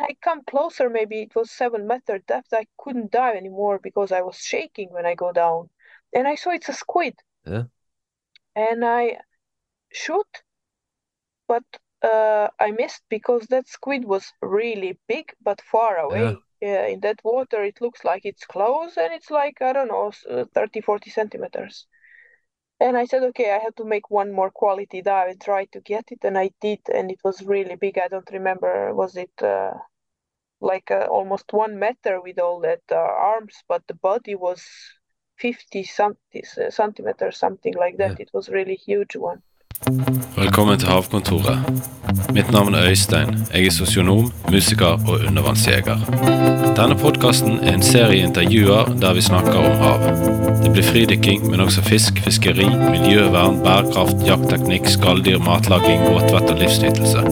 I come closer, maybe it was seven meter depth. I couldn't dive anymore because I was shaking when I go down. And I saw it's a squid. Yeah. And I shoot, but uh, I missed because that squid was really big but far away. Yeah. in that water, it looks like it's close and it's like, I don't know, uh, 30, 40 centimeters. And I said, okay, I have to make one more quality dive and try to get it. And I did. And it was really big. I don't remember, was it uh, like uh, almost one meter with all that uh, arms, but the body was 50 centimeters, something like that. Yeah. It was really huge one. Velkommen til Havkontoret. Mitt navn er Øystein. Jeg er sosionom, musiker og undervannsjeger. Denne podkasten er en serie intervjuer der vi snakker om hav. Det blir fridykking, men også fisk, fiskeri, miljøvern, bærekraft, jaktteknikk, skalldyr, matlaging, våtvett og livsnytelse.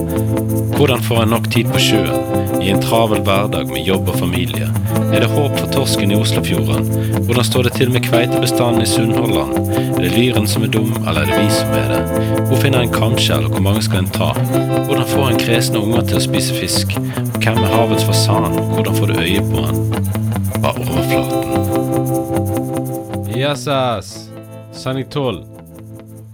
Hvordan får en nok tid på sjøen, i en travel hverdag med jobb og familie? Er det håp for torsken i Oslofjorden? Hvordan står det til med kveitebestanden i Sunnhordland? Er det lyren som er dum, eller er det vi som er det? Hvor finner en kamskjell, og hvor mange skal en ta? Hvordan får en kresne unger til å spise fisk? Og hvem er havets fasan, og hvordan får du øye på han? Bare overflaten. Yes, ass. Sending 12.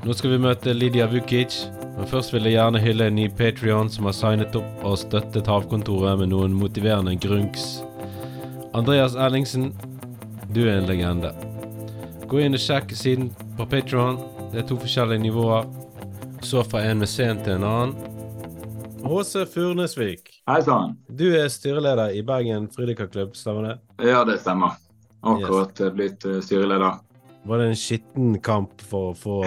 Nå skal vi møte Lydia Vukic. Men først vil jeg gjerne hylle en ny Patrion som har signet opp og støttet Havkontoret med noen motiverende grunks. Andreas Ellingsen, du er en legende. Gå inn og sjekk siden på Patrion. Det er to forskjellige nivåer så fra en museum til en annen. Åse Furnesvik. Hei sann. Du er styreleder i Bergen Fridykkerklubb, stemmer det? Ja, det stemmer. Akkurat yes. blitt eh, styreleder. Var det en skitten kamp for å få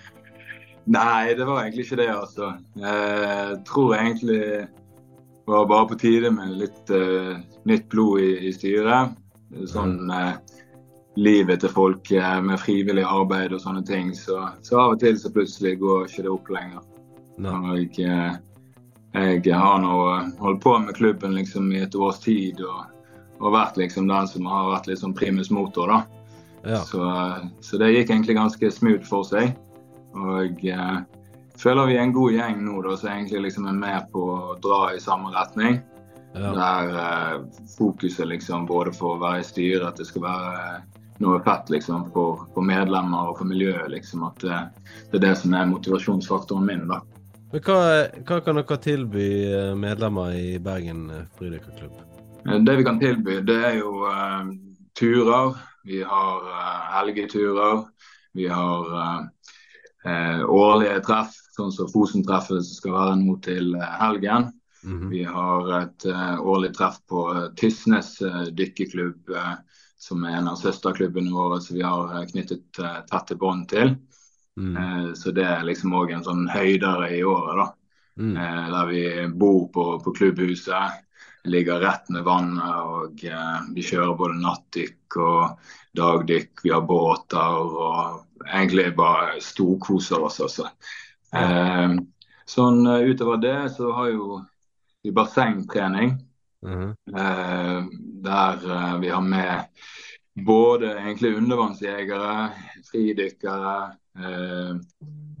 Nei, det var egentlig ikke det, altså. Jeg tror egentlig det var bare på tide med litt uh, nytt blod i, i styret. Sånn uh, livet til folk med frivillig arbeid og sånne ting. Så, så, av og til så plutselig går ikke det opp lenger. Når jeg, jeg har nå holdt på med klubben liksom i et års tid og, og vært liksom den som har vært liksom primus motor. da. Ja. Så, så, det gikk egentlig ganske smooth for seg. Og eh, føler vi er en god gjeng nå da, som egentlig liksom er med på å dra i samme retning. Ja. Der eh, fokuset liksom både for å være i styret, at det skal være noe fett liksom, for, for, medlemmer og for miljøet. Liksom, at det, det, er det som er motivasjonsfaktoren min. da. Men hva, hva, kan dere tilby eh, medlemmer i Bergen eh, fridykkerklubb? Eh, det vi kan tilby, det er jo uh, turer. Vi har uh, helgeturer. Vi har uh, årlige treff, sånn som Fosen-treffet som skal være nå til helgen. Mm -hmm. Vi har et årlig treff på Tysnes dykkerklubb som er en av søsterklubbene våre som vi har eh, knyttet uh, tette bånd til. Mm. Uh, så det er liksom òg en sånn høydere i året, da. Mm. Der vi bor på, på, klubbhuset, ligger rett med vannet og vi kjører både nattdykk og dagdykk. Vi har båter og egentlig bare storkoser oss, altså. sånn utover det så har jo vi bassengtrening. Mm -hmm. der vi har med både egentlig undervannsjegere, fridykkere eh,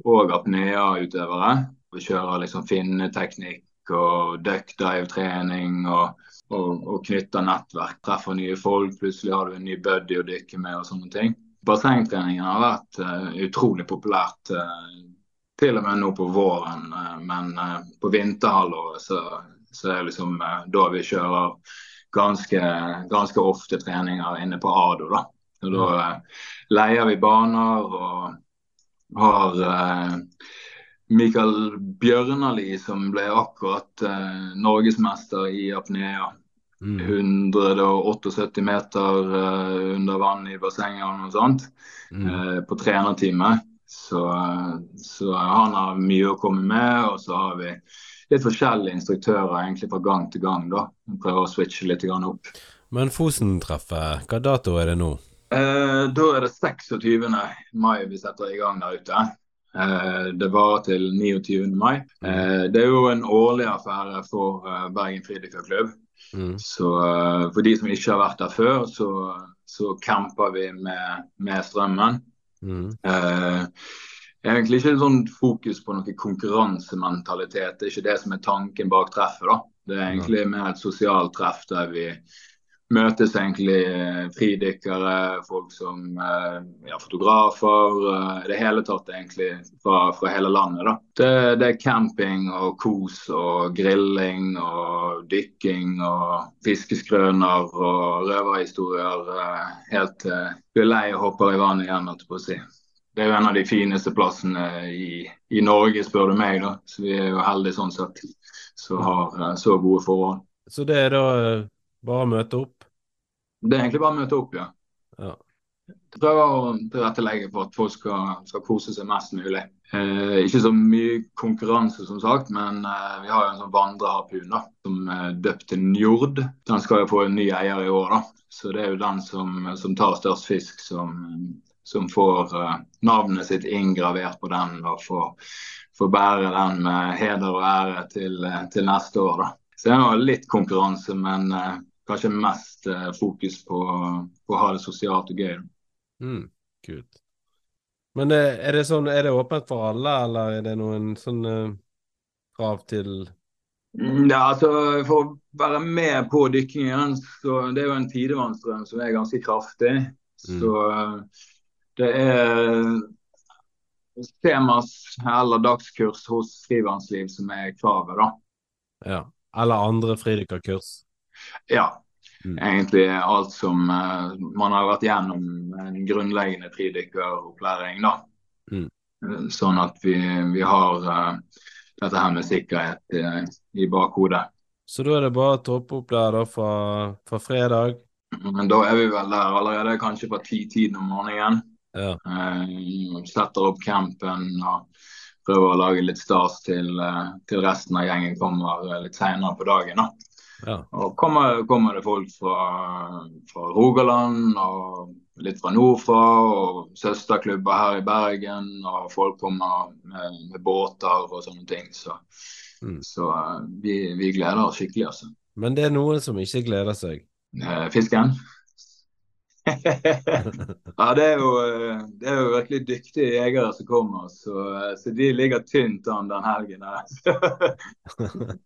og apnea-utøvere. Vi kjører liksom finneteknikk og duckdive-trening og, og, og, knytter nettverk. Treffer nye folk, plutselig har du en ny buddy å dykke med og sånne ting. Bassengtreningen har vært utrolig populært. Til og med nå på våren, men på vinterhalvåret så så det er liksom eh, da vi kjører ganske, ganske ofte treninger inne på ADO. da. Og da eh, leier vi baner og har eh, Mikael Bjørnali, som ble akkurat eh, norgesmester i apnea. Mm. 178 meter eh, under vann i bassenget og noe sånt mm. eh, på trenertime. Så, så, han har mye å komme med. Og så har vi litt forskjellige instruktører egentlig fra gang til gang. da. Prøver å switche litt opp. Men Fosen-treffet, hva dato er det nå? Eh, da er det 26. mai vi setter i gang der ute. Eh, det varer til 29. mai. Eh, det er jo en årlig affære for eh, Bergen Fridykkerklubb. Mm. Så eh, for de som ikke har vært der før, så, så camper vi med, med strømmen. Mm. Eh, egentlig ikke sånn fokus på noe konkurransementalitet. Det er ikke det som er tanken bak treffet. da. Det er egentlig mer et sosialt treff der vi møtes egentlig eh, fridykkere, folk som eh, ja, fotografer. I det hele tatt egentlig fra, fra hele landet. da. Det, det, er camping og kos og grilling og dykking og fiskeskrøner og røverhistorier helt til du er lei og hopper i vannet igjen. på å si. Det er jo en av de fineste plassene i, i Norge, spør du meg. da. Så vi er jo heldige sånn sett, som har så gode forhold. Så det er da bare å møte opp? Det er egentlig bare å møte opp, ja. ja. Prøve å tilrettelegge for at folk skal, skal kose seg mest mulig. Eh, ikke så mye konkurranse, som sagt, men eh, vi har jo en sånn vandreharpun da, som er døpt til Njord. Den skal jo få en ny eier i år, da. Så det er jo den som, som tar størst fisk, som, som får uh, navnet sitt inngravert på den og får, får bære den med heder og ære til, til neste år. da. Så det er litt konkurranse, men uh, kanskje mest eh, fokus på, på, å ha det sosialt og gøy. Mm, kult. Men eh, er det sånn, er det åpent for alle, eller er det noen sånne krav til mm, ja, altså For å være med på dykkingen, så det er jo en tidevannsstrøm som er ganske kraftig. Mm. Så eh, det er temas eller dagskurs hos Frivannsliv som er kravet, da. Ja. Eller andre fridykkerkurs? Ja. Mm. Egentlig alt som uh, Man har vært gjennom en grunnleggende fridykkeropplæring, da. Mm. Eh, sånn at vi, vi har uh, dette her med sikkerhet i, i bakhodet. Så da er det bare å toppe opp der da fra, fra, fredag? Men da er vi vel der allerede kanskje fra ti-tiden om morgenen. Ja. Uh, setter opp campen og prøver å lage litt stas til, til resten av gjengen kommer litt senere på dagen. da. Ja. Og kommer, kommer, det folk fra, fra, Rogaland og litt fra nordfra, og søsterklubber her i Bergen. Og folk kommer med, med båter og sånne ting. Så, mm. så uh, vi, vi, gleder oss skikkelig, altså. Men det er noen som ikke gleder seg? Eh, fisken? ja, det er, jo, eh, det er, jo, virkelig dyktige jegere som kommer, så, eh, så de ligger tynt an den helgen. her.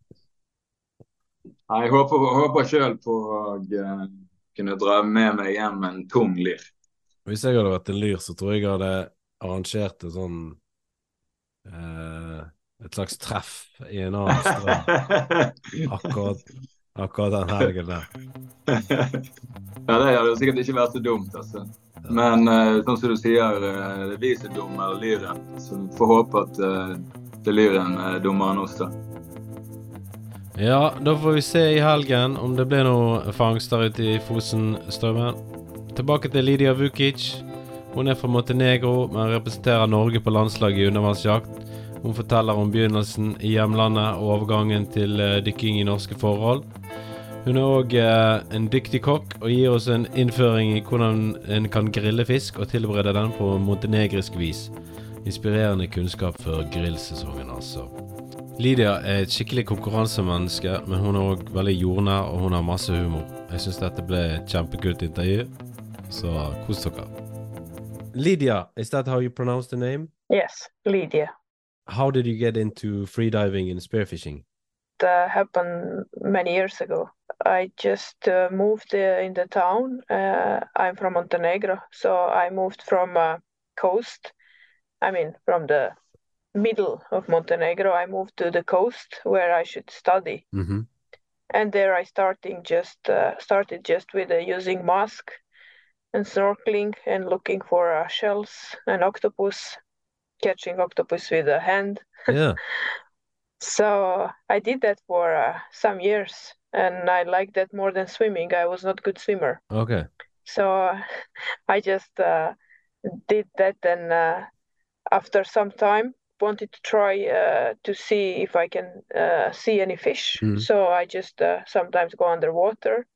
Jeg håper, håper sjøl på å uh, kunne dra med meg hjem en tung lyr. Hvis jeg hadde vært en lyr, så tror jeg jeg hadde arrangert et sånn eh, Et slags treff i en annen strand akkurat, akkurat den helgen der. ja, det hadde sikkert ikke vært så dumt, altså. Men uh, sånn som du sier, uh, det er vi som er dumme, eller lyren. Så vi får håpe at uh, det lyren er dummere enn oss, da. Ja, da får vi se i helgen om det blir noe fangster ute i Fosenstrømmen. Tilbake til Lydia Vukic. Hun er fra Montenegro, men representerer Norge på landslaget i undervannsjakt. Hun forteller om begynnelsen i hjemlandet og overgangen til uh, dykking i norske forhold. Hun er òg eh, en dyktig kokk og gir oss en innføring i hvordan en kan grille fisk og tilberede den på montenegrisk vis. Inspirerende kunnskap for grillsesongen, altså. Lydia er et skikkelig konkurransemenneske, men hun er òg veldig jordnær, og hun har masse humor. Jeg syns dette ble et kjempekult intervju, så kos dere. Lydia, is that how you pronounce the name? Yes, Lydia. How did you get into freediving and spearfishing? That happened many years ago. I just uh, moved uh, in the town. Uh, I'm from Montenegro, so I moved from uh, coast. I mean, from the middle of Montenegro, I moved to the coast where I should study. Mm-hmm. And there I starting just uh, started just with uh, using mask and snorkeling and looking for uh, shells and octopus, catching octopus with a hand. Yeah. so I did that for uh, some years, and I liked that more than swimming. I was not good swimmer. Okay. So I just uh, did that, and uh, after some time, wanted to try uh, to see if I can uh, see any fish. Mm. So I just uh, sometimes go underwater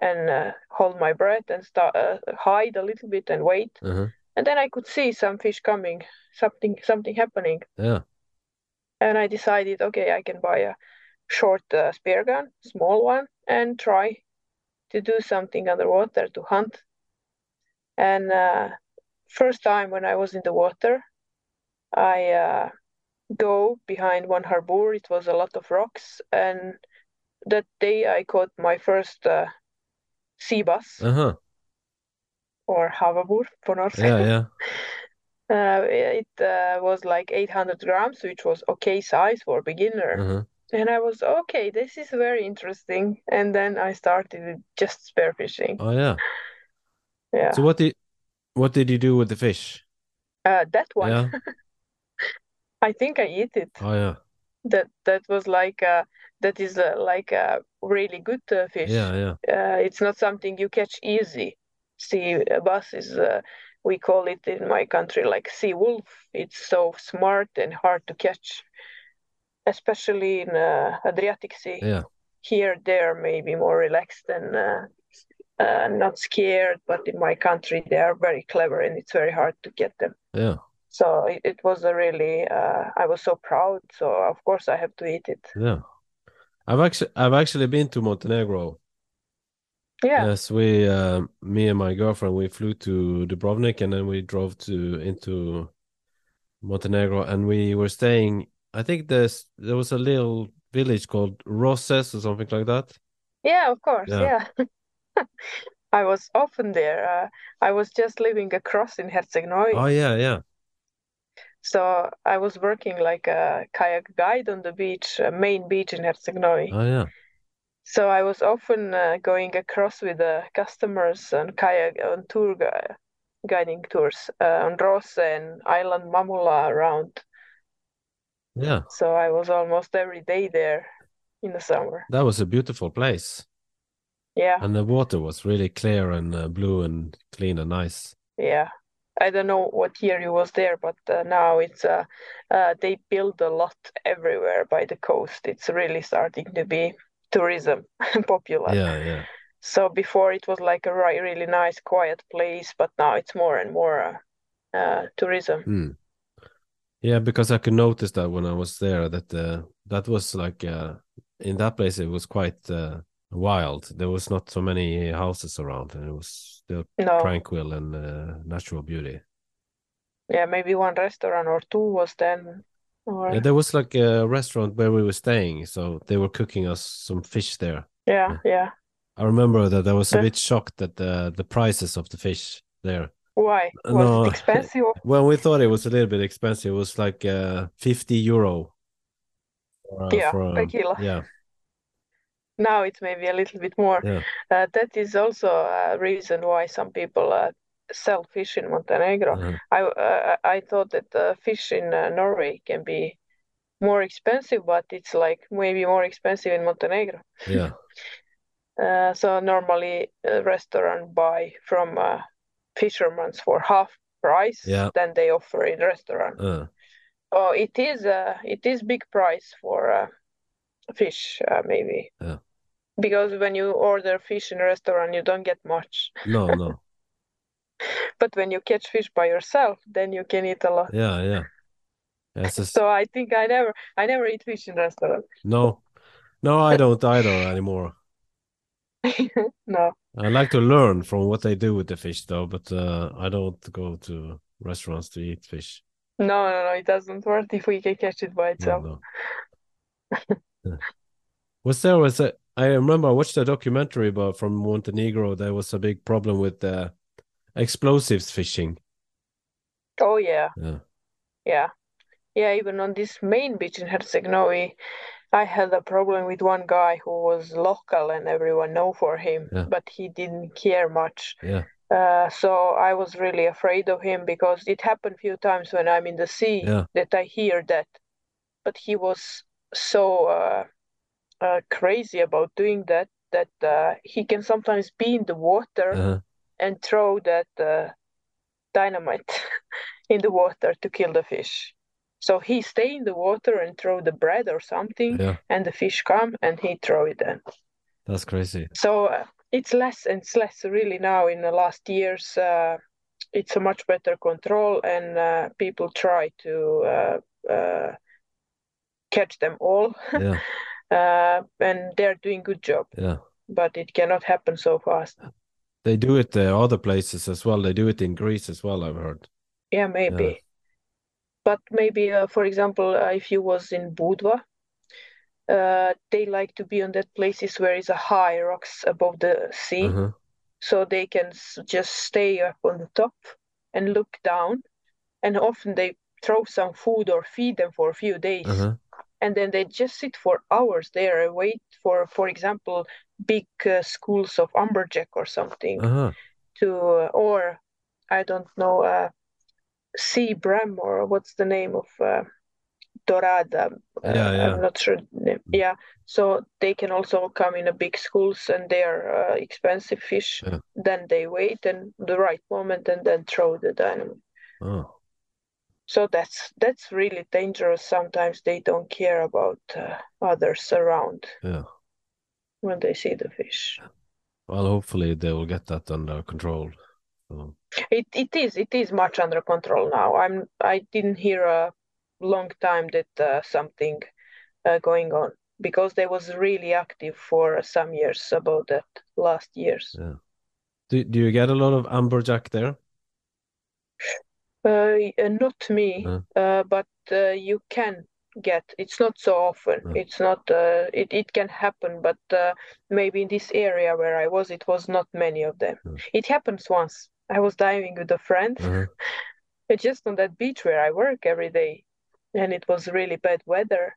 and uh, hold my breath and start uh, hide a little bit and wait. Uh-huh. And then I could see some fish coming, something something happening. Yeah. And I decided, okay, I can buy a short uh, spear gun, small one, and try to do something underwater to hunt. And first time when I was in the water, I uh, go behind one harbor. It was a lot of rocks, and that day I caught my first uh, sea bass Uh-huh. Or havabbor for norsk. Yeah, yeah. Uh, it uh, was like 800 grams, which was okay size for beginner. Uh-huh. And I was okay. This is very interesting. And then I started just spearfishing. Oh yeah. Yeah, So what did what did you do with the fish? uh, that one. Yeah. I think I eat it. Oh yeah. That that was like uh, that is uh, like a really good uh, fish. Yeah, yeah. Uh, it's not something you catch easy. Sea bass is uh, we call it in my country like sea wolf. It's so smart and hard to catch, especially in uh, Adriatic Sea. Yeah. Here they're maybe more relaxed and uh, uh, not scared, but in my country they are very clever and it's very hard to get them. Yeah. So it, it was a really uh, I was so proud. So of course I have to eat it. Yeah. I've actually I've actually been to Montenegro. Yeah. Yes, we uh, me and my girlfriend we flew to Dubrovnik and then we drove to into Montenegro and we were staying I think there's there was a little village called Roses or something like that. Yeah, of course. Yeah. Yeah. I was often there. Uh, I was just living across in Herceg-Novi. Oh yeah, yeah. So I was working like a kayak guide on the beach, uh, main beach in Herceg-Novi. Oh yeah. So I was often uh, going across with the customers on kayak on tour gu- guiding tours uh, on Rose and Island Mamula around. Yeah. So I was almost every day there in the summer. That was a beautiful place. Yeah, And the water was really clear and uh, blue and clean and nice. yeah. I don't know what year you was there, but uh, now it's uh, uh, they build a lot everywhere by the coast. It's really starting to be tourism popular. Yeah, yeah. So before it was like a really nice, quiet place, but now it's more and more uh, uh, tourism. Hmm. Yeah, because I could notice that when I was there that uh, that was like uh, in that place it was quite uh, wild. There was not so many houses around, and it was still No, tranquil and uh, natural beauty. yeah, maybe one restaurant or two was then, or Yeah, there was like a restaurant where we were staying, so they were cooking us some fish there. yeah, yeah. I remember that I was a bit shocked at the the prices of the fish there. Why? Was No. it expensive? Well, we thought it was a little bit expensive. It was like uh, 50 euro. For, uh, Yeah, for, per um, kilo. Yeah, Now it's maybe a little bit more. yeah, Uh, that is also a reason why some people uh, sell fish in Montenegro. uh-huh, I uh, I thought that uh, fish in uh, Norway can be more expensive, but it's like maybe more expensive in Montenegro. yeah, Uh, so normally a restaurant buy from uh, fishermen's for half price Yeah. than they offer in restaurant. uh, Oh, it is uh, it is big price for uh, fish uh, maybe. Yeah. Because when you order fish in a restaurant, you don't get much. no, no, But when you catch fish by yourself, then you can eat a lot. yeah, yeah. It's, So I think I never I never eat fish in restaurant. no, no, I don't either anymore. No. I like to learn from what they do with the fish, though, but uh, I don't go to restaurants to eat fish. No, no, no, it doesn't work if we can catch it by itself. no. Yeah. Was there was a I remember I watched a documentary about from Montenegro. There was a big problem with uh, explosives fishing. Oh yeah. Yeah, Yeah. Yeah, even on this main beach in Herceg-Novi, I had a problem with one guy who was local and everyone know for him, Yeah. but he didn't care much. yeah, Uh, so I was really afraid of him because it happened few times when I'm in the sea Yeah. that I hear that. But he was so uh, uh, crazy about doing that that uh, he can sometimes be in the water uh, and throw that uh, dynamite in the water to kill the fish. So he stay in the water and throw the bread or something, yeah. and the fish come and he throw it then. That's crazy. So uh, it's less and it's less really now in the last years. Uh, it's a much better control, and uh, people try to uh, uh, catch them all, Yeah, uh, and they're doing good job. yeah. But it cannot happen so fast. They do it uh, other places as well. They do it in Greece as well. I've heard. Yeah, maybe. But maybe, uh, for example, uh, if you was in Budva, uh, they like to be on that places where is a high rocks above the sea, uh-huh. so they can just stay up on the top and look down. And often they throw some food or feed them for a few days, uh-huh. And then they just sit for hours there and wait for, for example, big uh, schools of amberjack or something uh-huh. to, uh, or I don't know, uh, sea bream or what's the name of uh, dorada. Yeah, yeah. I'm not sure. Yeah, so they can also come in a big schools and they are uh, expensive fish. Yeah. Then they wait and the right moment and then throw the dynamite. Oh. So that's that's really dangerous. Sometimes they don't care about uh, others around. Yeah. When they see the fish. Well, hopefully they will get that under control. So. It it is it is much under control now. I'm I didn't hear a long time that uh, something uh, going on because they was really active for some years about that last years. Yeah. Do do you get a lot of amberjack there? Uh, uh not me, uh, but uh, you can get. It's not so often. It's not. Uh, it it can happen, but uh, maybe in this area where I was, it was not many of them. It happens once. I was diving with a friend, uh-huh. just on that beach where I work every day, and it was really bad weather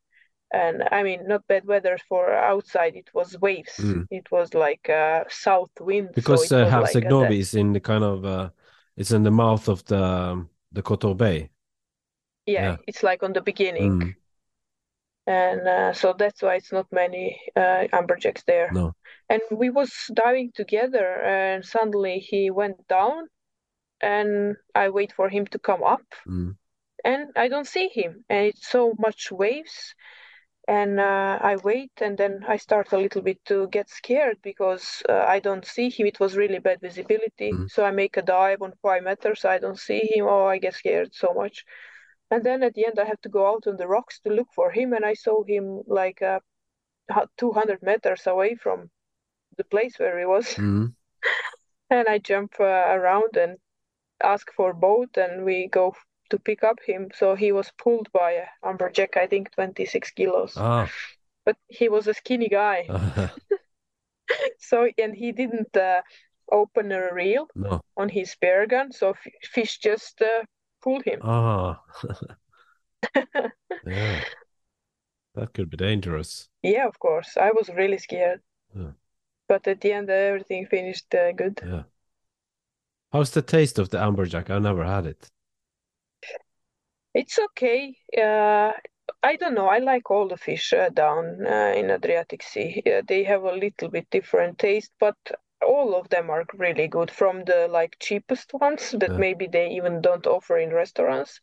and i mean not bad weather for outside it was waves mm. it was like a south wind because so uh, like is in the kind of uh, it's in the mouth of the um, the Kotor Bay. Yeah, yeah, it's like on the beginning. Mm. and uh, so that's why it's not many uh, amberjacks there. No. And we was diving together and suddenly he went down and i wait for him to come up. Mm. And I don't see him, and it's so much waves. And uh, I wait, and then I start a little bit to get scared because uh, I don't see him. It was really bad visibility, mm. so I make a dive on five meters. I don't see him. Oh, I get scared so much. And then at the end, I have to go out on the rocks to look for him, and I saw him like uh, 200 meters away from the place where he was. Mm. and I jump uh, around and ask for boat, and we go to pick up him. So he was pulled by a amberjack, I think 26 kilos. Ah. But he was a skinny guy. so, and he didn't uh, open a reel no. on his spear gun. So f- fish just uh, pulled him. Ah. yeah. That could be dangerous. Yeah, of course. I was really scared. Yeah. But at the end, everything finished uh, good. Yeah. How's the taste of the amberjack? I never had it. It's okay. Uh, I don't know. I like all the fish uh, down uh, in Adriatic Sea. Uh, they have a little bit different taste, but all of them are really good. From the like cheapest ones that yeah. maybe they even don't offer in restaurants,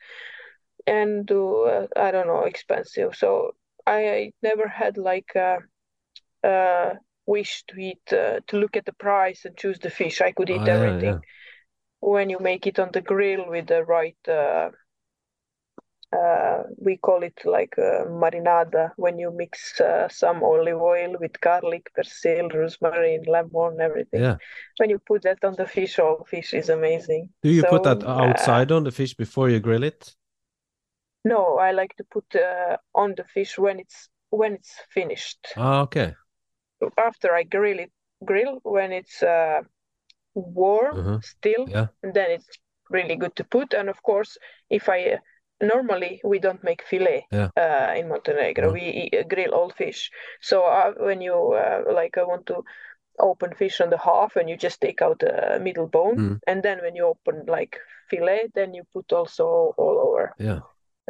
and to uh, I don't know expensive. So I, I never had like a, a wish to eat uh, to look at the price and choose the fish. I could eat oh, everything. Yeah, yeah. When you make it on the grill with the right uh, we call it like uh, marinada when you mix uh, some olive oil with garlic, persil, rosemary, lemon, everything. Yeah. When you put that on the fish, all oh, fish is amazing. Do you so, put that outside on the fish before you grill it? No, I like to put uh, on the fish when it's when it's finished. Ah, okay. After I grill it, grill when it's uh, warm uh-huh. still, yeah. and then it's really good to put. And of course, if I normally we don't make fillet yeah. uh, in Montenegro. We eat, uh, grill all fish. So uh, when you uh, like, I want to open fish on the half, and you just take out the middle bone, mm. and then when you open like fillet, then you put also all over. Yeah.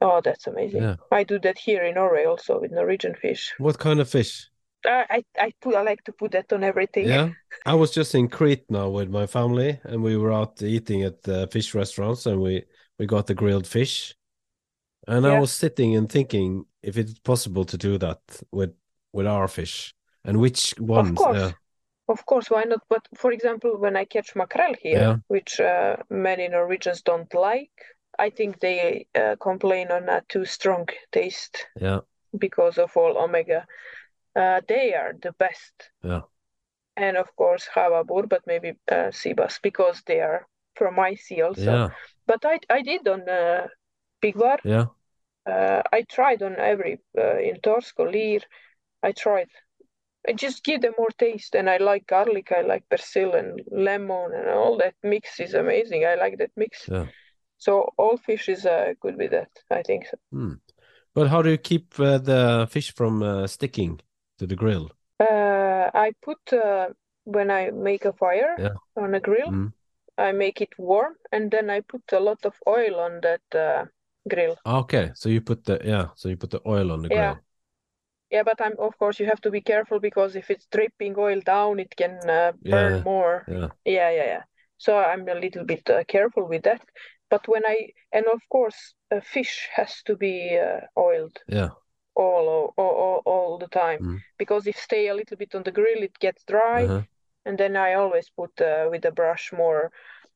Oh, that's amazing. Yeah. I do that here in Norway also with Norwegian fish. What kind of fish? I I put I like to put that on everything. Yeah, I was just in Crete now with my family, and we were out eating at the fish restaurants, and we we got the grilled fish, and yeah. I was sitting and thinking if it's possible to do that with with our fish and which ones. Of course. Uh, of course, why not? But for example, when I catch mackerel here, yeah. which uh, many Norwegians don't like, I think they uh, complain on a too strong taste. Yeah. Because of all omega, uh, they are the best. Yeah. And of course, havabbor, but maybe uh, sea bass because they are from my sea also. Yeah. But I I did on uh, Piggvar. Yeah. Uh, I tried on every uh, in Torsko, Lyr, I tried. I just give them more taste, and I like garlic, I like basil and lemon, and all that mix is amazing. I like that mix. Yeah. So all fish is uh, good with that. I think so. Hmm. But how do you keep uh, the fish from uh, sticking to the grill? Uh, I put uh, when I make a fire Yeah. on a grill, Mm. I make it warm, and then I put a lot of oil on that uh, grill. Ah, Okay, so you put the yeah, so you put the oil on the grill. Yeah. Yeah, but I'm of course you have to be careful because if it's dripping oil down, it can uh, burn Yeah, more. Yeah. Yeah, yeah, yeah. So I'm a little bit uh, careful with that. But when I and of course a fish has to be uh, oiled Yeah. all, all all all the time Mm. because if stay a little bit on the grill, it gets dry, Uh-huh. and then I always put uh, with a brush more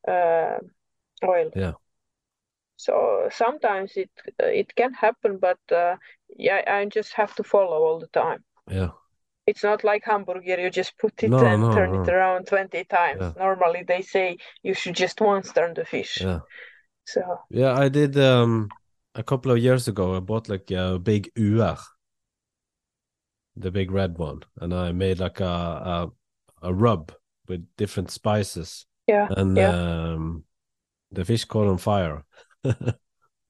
uh, oil. Yeah. So sometimes it it can happen, but uh, yeah, I just have to follow all the time. Yeah. It's not like hamburger, you just put it No, and no, turn it around 20 times. Yeah. Normally they say you should just once turn the fish. Yeah. So Yeah, I did um a couple of years ago. I bought like a big uer, the big red one, and I made like a a, a rub with different spices, yeah, and yeah, um the fish caught on fire.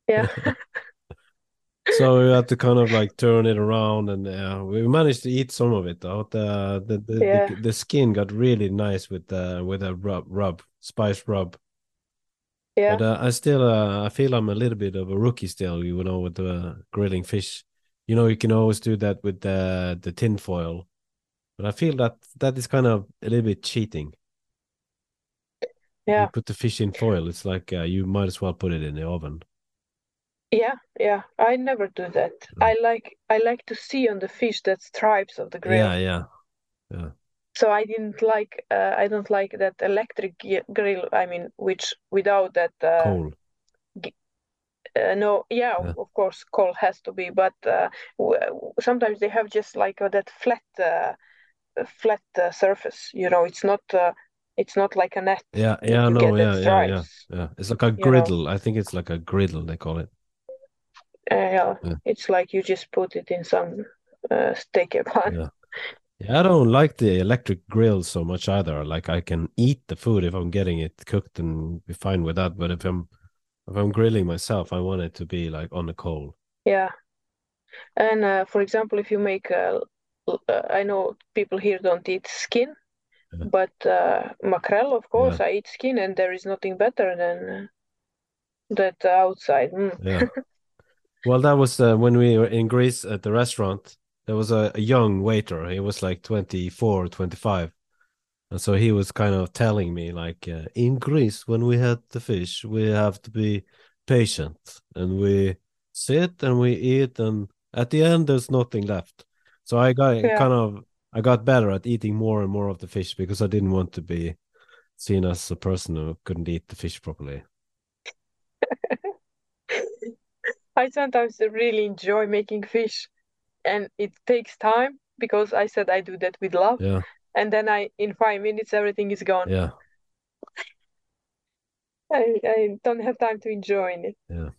Yeah, So we had to kind of like turn it around, and uh, we managed to eat some of it. Though the the the, Yeah. the the skin got really nice with the with a rub rub spice rub. yeah, But uh, I still uh, I feel I'm a little bit of a rookie still, you know, with the grilling fish. You know, you can always do that with the the tin foil, but I feel that that is kind of a little bit cheating. Yeah, You put the fish in foil, it's like uh, you might as well put it in the oven. yeah, yeah. I never do that. Mm. I like I like to see on the fish that stripes of the grill. Yeah, yeah, yeah. So I didn't like uh, I don't like that electric grill. I mean, which without that uh, coal. Uh, no, yeah, Yeah. of course, coal has to be, but uh, sometimes they have just like uh, that flat, uh, uh, flat uh, surface. You know, it's not, uh, it's not like a net. Yeah, yeah, no, yeah, yeah, yeah, yeah. It's like a griddle. I think it's like a griddle they call it. Uh, yeah, Yeah. it's like you just put it in some uh, steak pan. Yeah. Yeah, I don't like the electric grill so much either. Like I can eat the food if I'm getting it cooked and be fine with that. But if I'm if I'm grilling myself, I want it to be like on the coal. Yeah, and uh, for example, if you make, uh, l- uh, I know people here don't eat skin, Yeah. but uh, mackerel, of course, I eat skin, and there is nothing better than uh, that outside. Mm. Yeah. well, that was uh, when we were in Greece at the restaurant. There was a, a young waiter. He was like 24, 25. And so he was kind of telling me, like, uh, in Greece, when we had the fish, we have to be patient and we sit and we eat. And at the end, there's nothing left. So I got Yeah. kind of, I got better at eating more and more of the fish because I didn't want to be seen as a person who couldn't eat the fish properly. I sometimes really enjoy making fish, and it takes time because I said I do that with love, Yeah. and then I in five minutes everything is gone. Yeah. I, I don't have time to enjoy it. Yeah.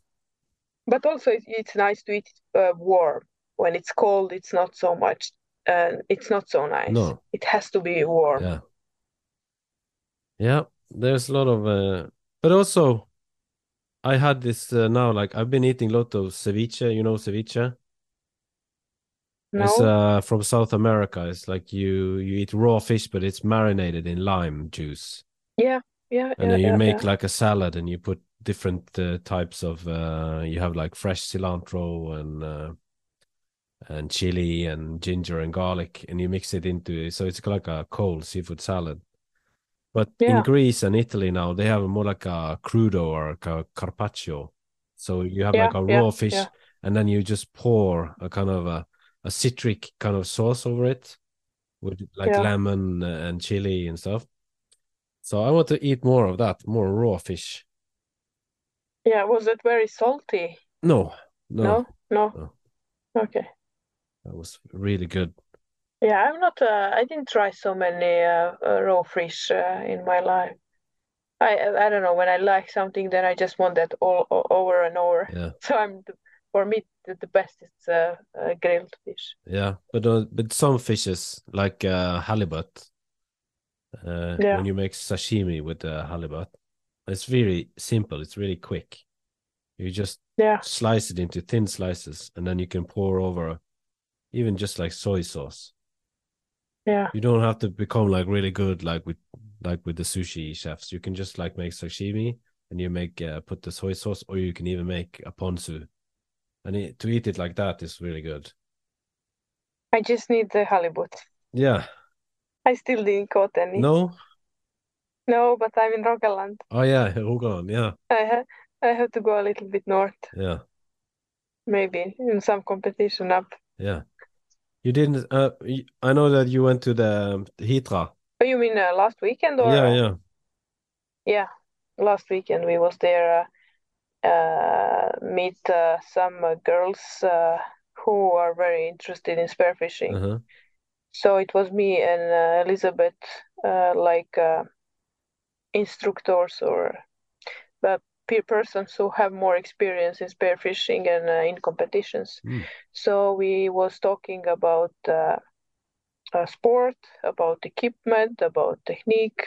But also it's, it's nice to eat uh, warm. When it's cold, it's not so much, and it's not so nice. No. It has to be warm. Yeah. Yeah, there's a lot of uh but also I had this uh, now like I've been eating a lot of ceviche, you know ceviche? It's No? uh from South America. It's like you you eat raw fish but it's marinated in lime juice. Yeah, yeah, And yeah, then you yeah, make yeah. like a salad and you put different uh, types of uh you have like fresh cilantro and uh and chili and ginger and garlic and you mix it into so it's like a cold seafood salad. But in Greece and Italy now, they have more like a crudo or a carpaccio. So you have like Yeah, a yeah, raw fish, yeah. and then you just pour a kind of a, a citric kind of sauce over it with like Yeah. lemon and chili and stuff. So I want to eat more of that, more raw fish. Yeah, was it very salty? No, no, No? No? No. Okay. That was really good. Yeah, I'm not. Uh, I didn't try so many uh, uh, raw fish uh, in my life. I I don't know. When I like something, then I just want that all, all over and over. Yeah. So I'm for me the, the best is uh, uh, grilled fish. Yeah, but uh, but some fishes like uh, halibut. Uh, yeah. When you make sashimi with the halibut, it's very simple. It's really quick. You just yeah. slice it into thin slices, and then you can pour over, even just like soy sauce. Yeah. You don't have to become like really good like with like with the sushi chefs. You can just like make sashimi and you make uh, put the soy sauce, or you can even make a ponzu, and it, to eat it like that is really good. I just need the halibut. Yeah. I still didn't caught any. No. No, but I'm in Rogaland. Oh yeah, Rogaland. Yeah. I ha- I have to go a little bit north. Yeah. Maybe in some competition up. Yeah. You didn't. Uh, I know that you went to the um, Hitra. Oh, you mean uh, last weekend or? Yeah, yeah. Yeah, last weekend we was there. Uh, uh meet uh, some uh, girls who are very interested in spearfishing. -huh. So it was me and Elisabeth, like instructors or peer persons who have more experience in spearfishing and uh, in competitions. Mm. So we was talking about uh, sport, about equipment, about technique.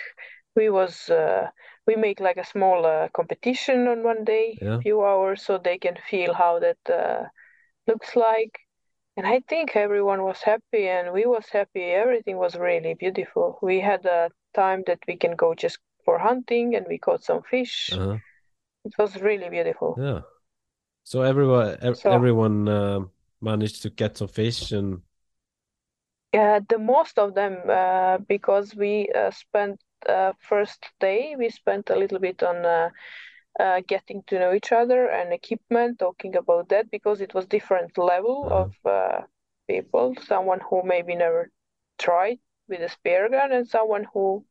We was uh, we make like a small uh, competition on one day, yeah. few hours, so they can feel how that uh, looks like. And I think everyone was happy, and we was happy. Everything was really beautiful. We had a time that we can go just for hunting, and we caught some fish. -huh it was really beautiful. Yeah. So everyone, ev so, everyone uh, managed to get some fish and. Yeah, the most of them uh, because we uh, spent uh, first day we spent a little bit on uh, uh, getting to know each other and equipment, talking about that because it was different level -huh. of people. Someone who maybe never tried with a spear gun and someone who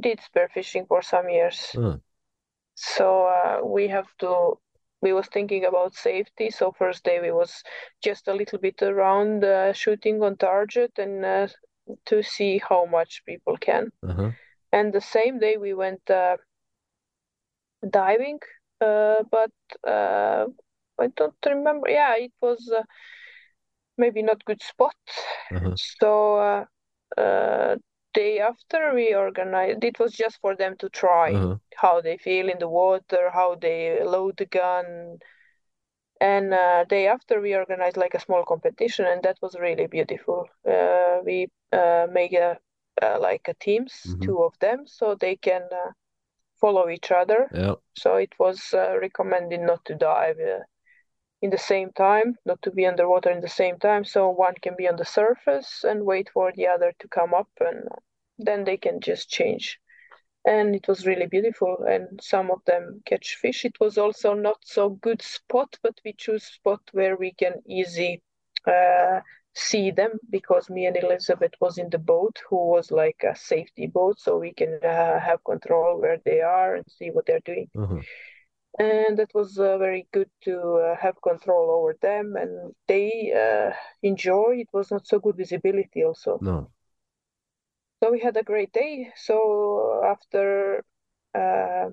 did spear fishing for some years. -huh. So uh, we have to. We was thinking about safety. So first day we was just a little bit around uh, shooting on target and uh, to see how much people can. -huh. And the same day we went uh, diving, uh, but uh, I don't remember. Yeah, it was maybe not good spot. -huh. So day after we organized it was just for them to try uh-huh. how they feel in the water how they load the gun and uh, day after we organized like a small competition and that was really beautiful uh, we uh, make a uh, like a teams mm-hmm. two of them so they can uh, follow each other yeah. so it was uh, recommended not to dive in the same time, not to be underwater in the same time. So one can be on the surface and wait for the other to come up, and then they can just change. And it was really beautiful, and some of them catch fish. It was also not so good spot, but we choose spot where we can easy uh, see them because me and Elisabeth was in the boat, who was like a safety boat, so we can uh, have control where they are and see what they're doing. Uh-huh and it was uh, very good to uh, have control over them and they uh, enjoy. It was not so good visibility also. No. So we had a great day. So after uh,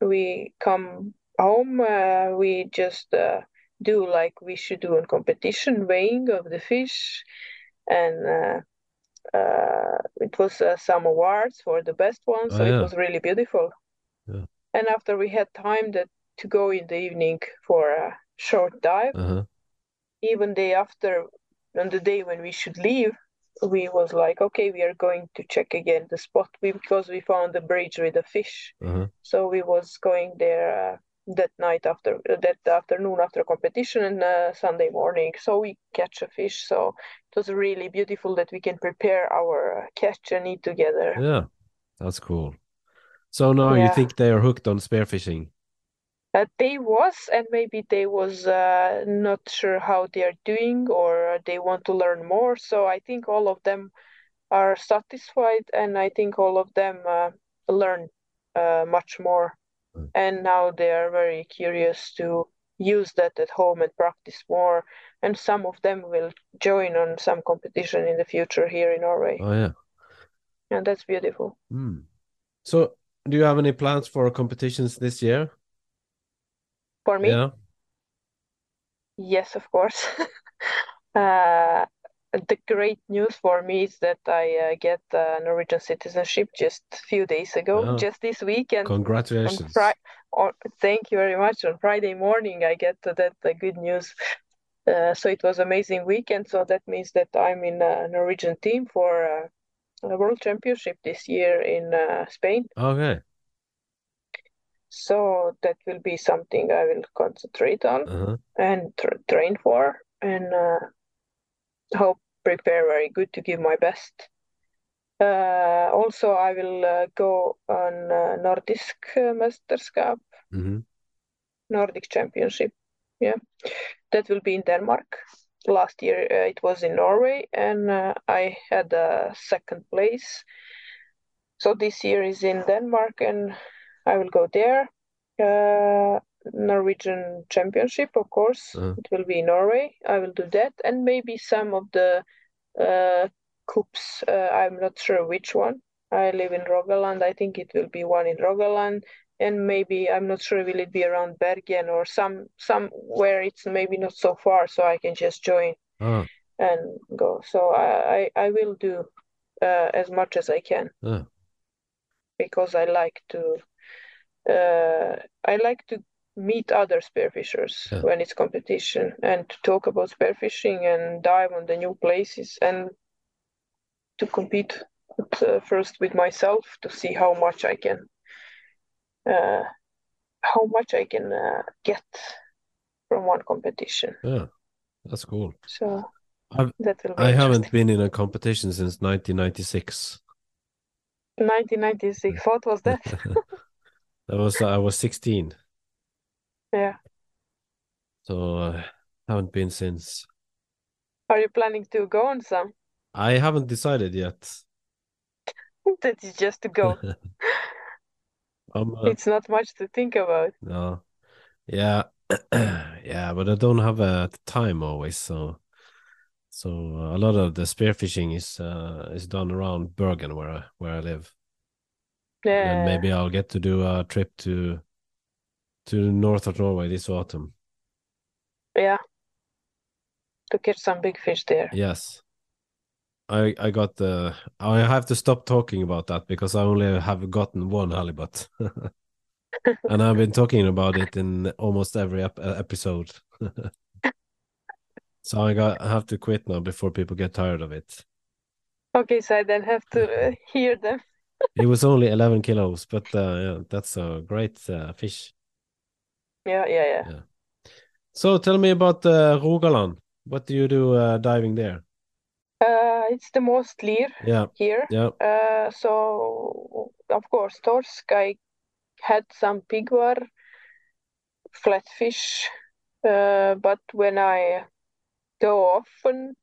we come home uh, we just uh, do like we should do in competition weighing of the fish. And it was some awards for the best one. So oh, yeah. it was really beautiful. Yeah and after we had time that to go in the evening for a short dive, uh-huh. even day after, on the day when we should leave, we was like, okay, we are going to check again the spot because we found the bridge with the fish. Uh-huh. So we was going there uh, that night after uh, that afternoon after competition and uh, Sunday morning. So we catch a fish. So it was really beautiful that we can prepare our uh, catch and eat together. Yeah, that's cool. So now yeah. you think they are hooked on spearfishing? Uh, they was, and maybe they was uh, not sure how they are doing, or they want to learn more. So I think all of them are satisfied, and I think all of them uh, learn uh, much more. Mm. And now they are very curious to use that at home and practice more. And some of them will join on some competition in the future here in Norway. Oh yeah, and that's beautiful. Mm. So do you have any plans for competitions this year? For me? Yeah. Yes, of course. uh, the great news for me is that I uh, get uh, Norwegian citizenship just a few days ago, oh. just this week. And Congratulations! On thank you very much. On Friday morning, I get that the good news. Uh, so it was amazing weekend. So that means that I'm in a Norwegian team for uh, World Championship this year in uh, Spain. Okay. So that will be something I will concentrate on uh-huh. and tra- train for, and uh, hope prepare very good to give my best. Uh, also, I will uh, go on uh, Nordisk Mesterskap, mm-hmm. Nordic Championship. Yeah, that will be in Denmark. Last year uh, it was in Norway, and uh, I had a second place. So this year is in Denmark, and I will go there. Uh, Norwegian Championship, of course. Uh-huh. It will be in Norway. I will do that, and maybe some of the uh, cups. Uh, I'm not sure which one. I live in Rogaland. I think it will be one in Rogaland, and maybe I'm not sure will it be around Bergen or some somewhere it's maybe not so far, so I can just join uh-huh. and go. So I I, I will do uh, as much as I can uh-huh. because I like to uh, I like to meet other spearfishers yeah. when it's competition and to talk about spearfishing and dive on the new places and to compete uh, first with myself to see how much I can how much I can uh, get from one competition. Yeah, that's cool. So I've, I haven't been in a competition since 1996. 1996. What was that? That was I was 16. Yeah. So uh, haven't been since. Are you planning to go on some? I haven't decided yet. that is just to go. um, uh, it's not much to think about. No. Yeah. yeah, but I don't have uh, time always, so so uh, a lot of the spearfishing is uh, is done around Bergen where I, where I live. Yeah. And maybe I'll get to do a trip to to north of Norway this autumn. Yeah. To catch some big fish there. Yes. I I got the I have to stop talking about that because I only have gotten one halibut. and I've been talking about it in almost every ep episode. so I got I have to quit now before people get tired of it. Okay, so I then have to uh, hear them it was only 11 kilos, but uh, yeah, that's a great uh, fish. Yeah, yeah, yeah, yeah. So tell me about uh, Rogaland. What do you do uh, diving there? Uh, it's the most clear yeah. here. Yeah. Uh, so of course, torsk. I had some piggvar, flatfish, uh, but when I go often,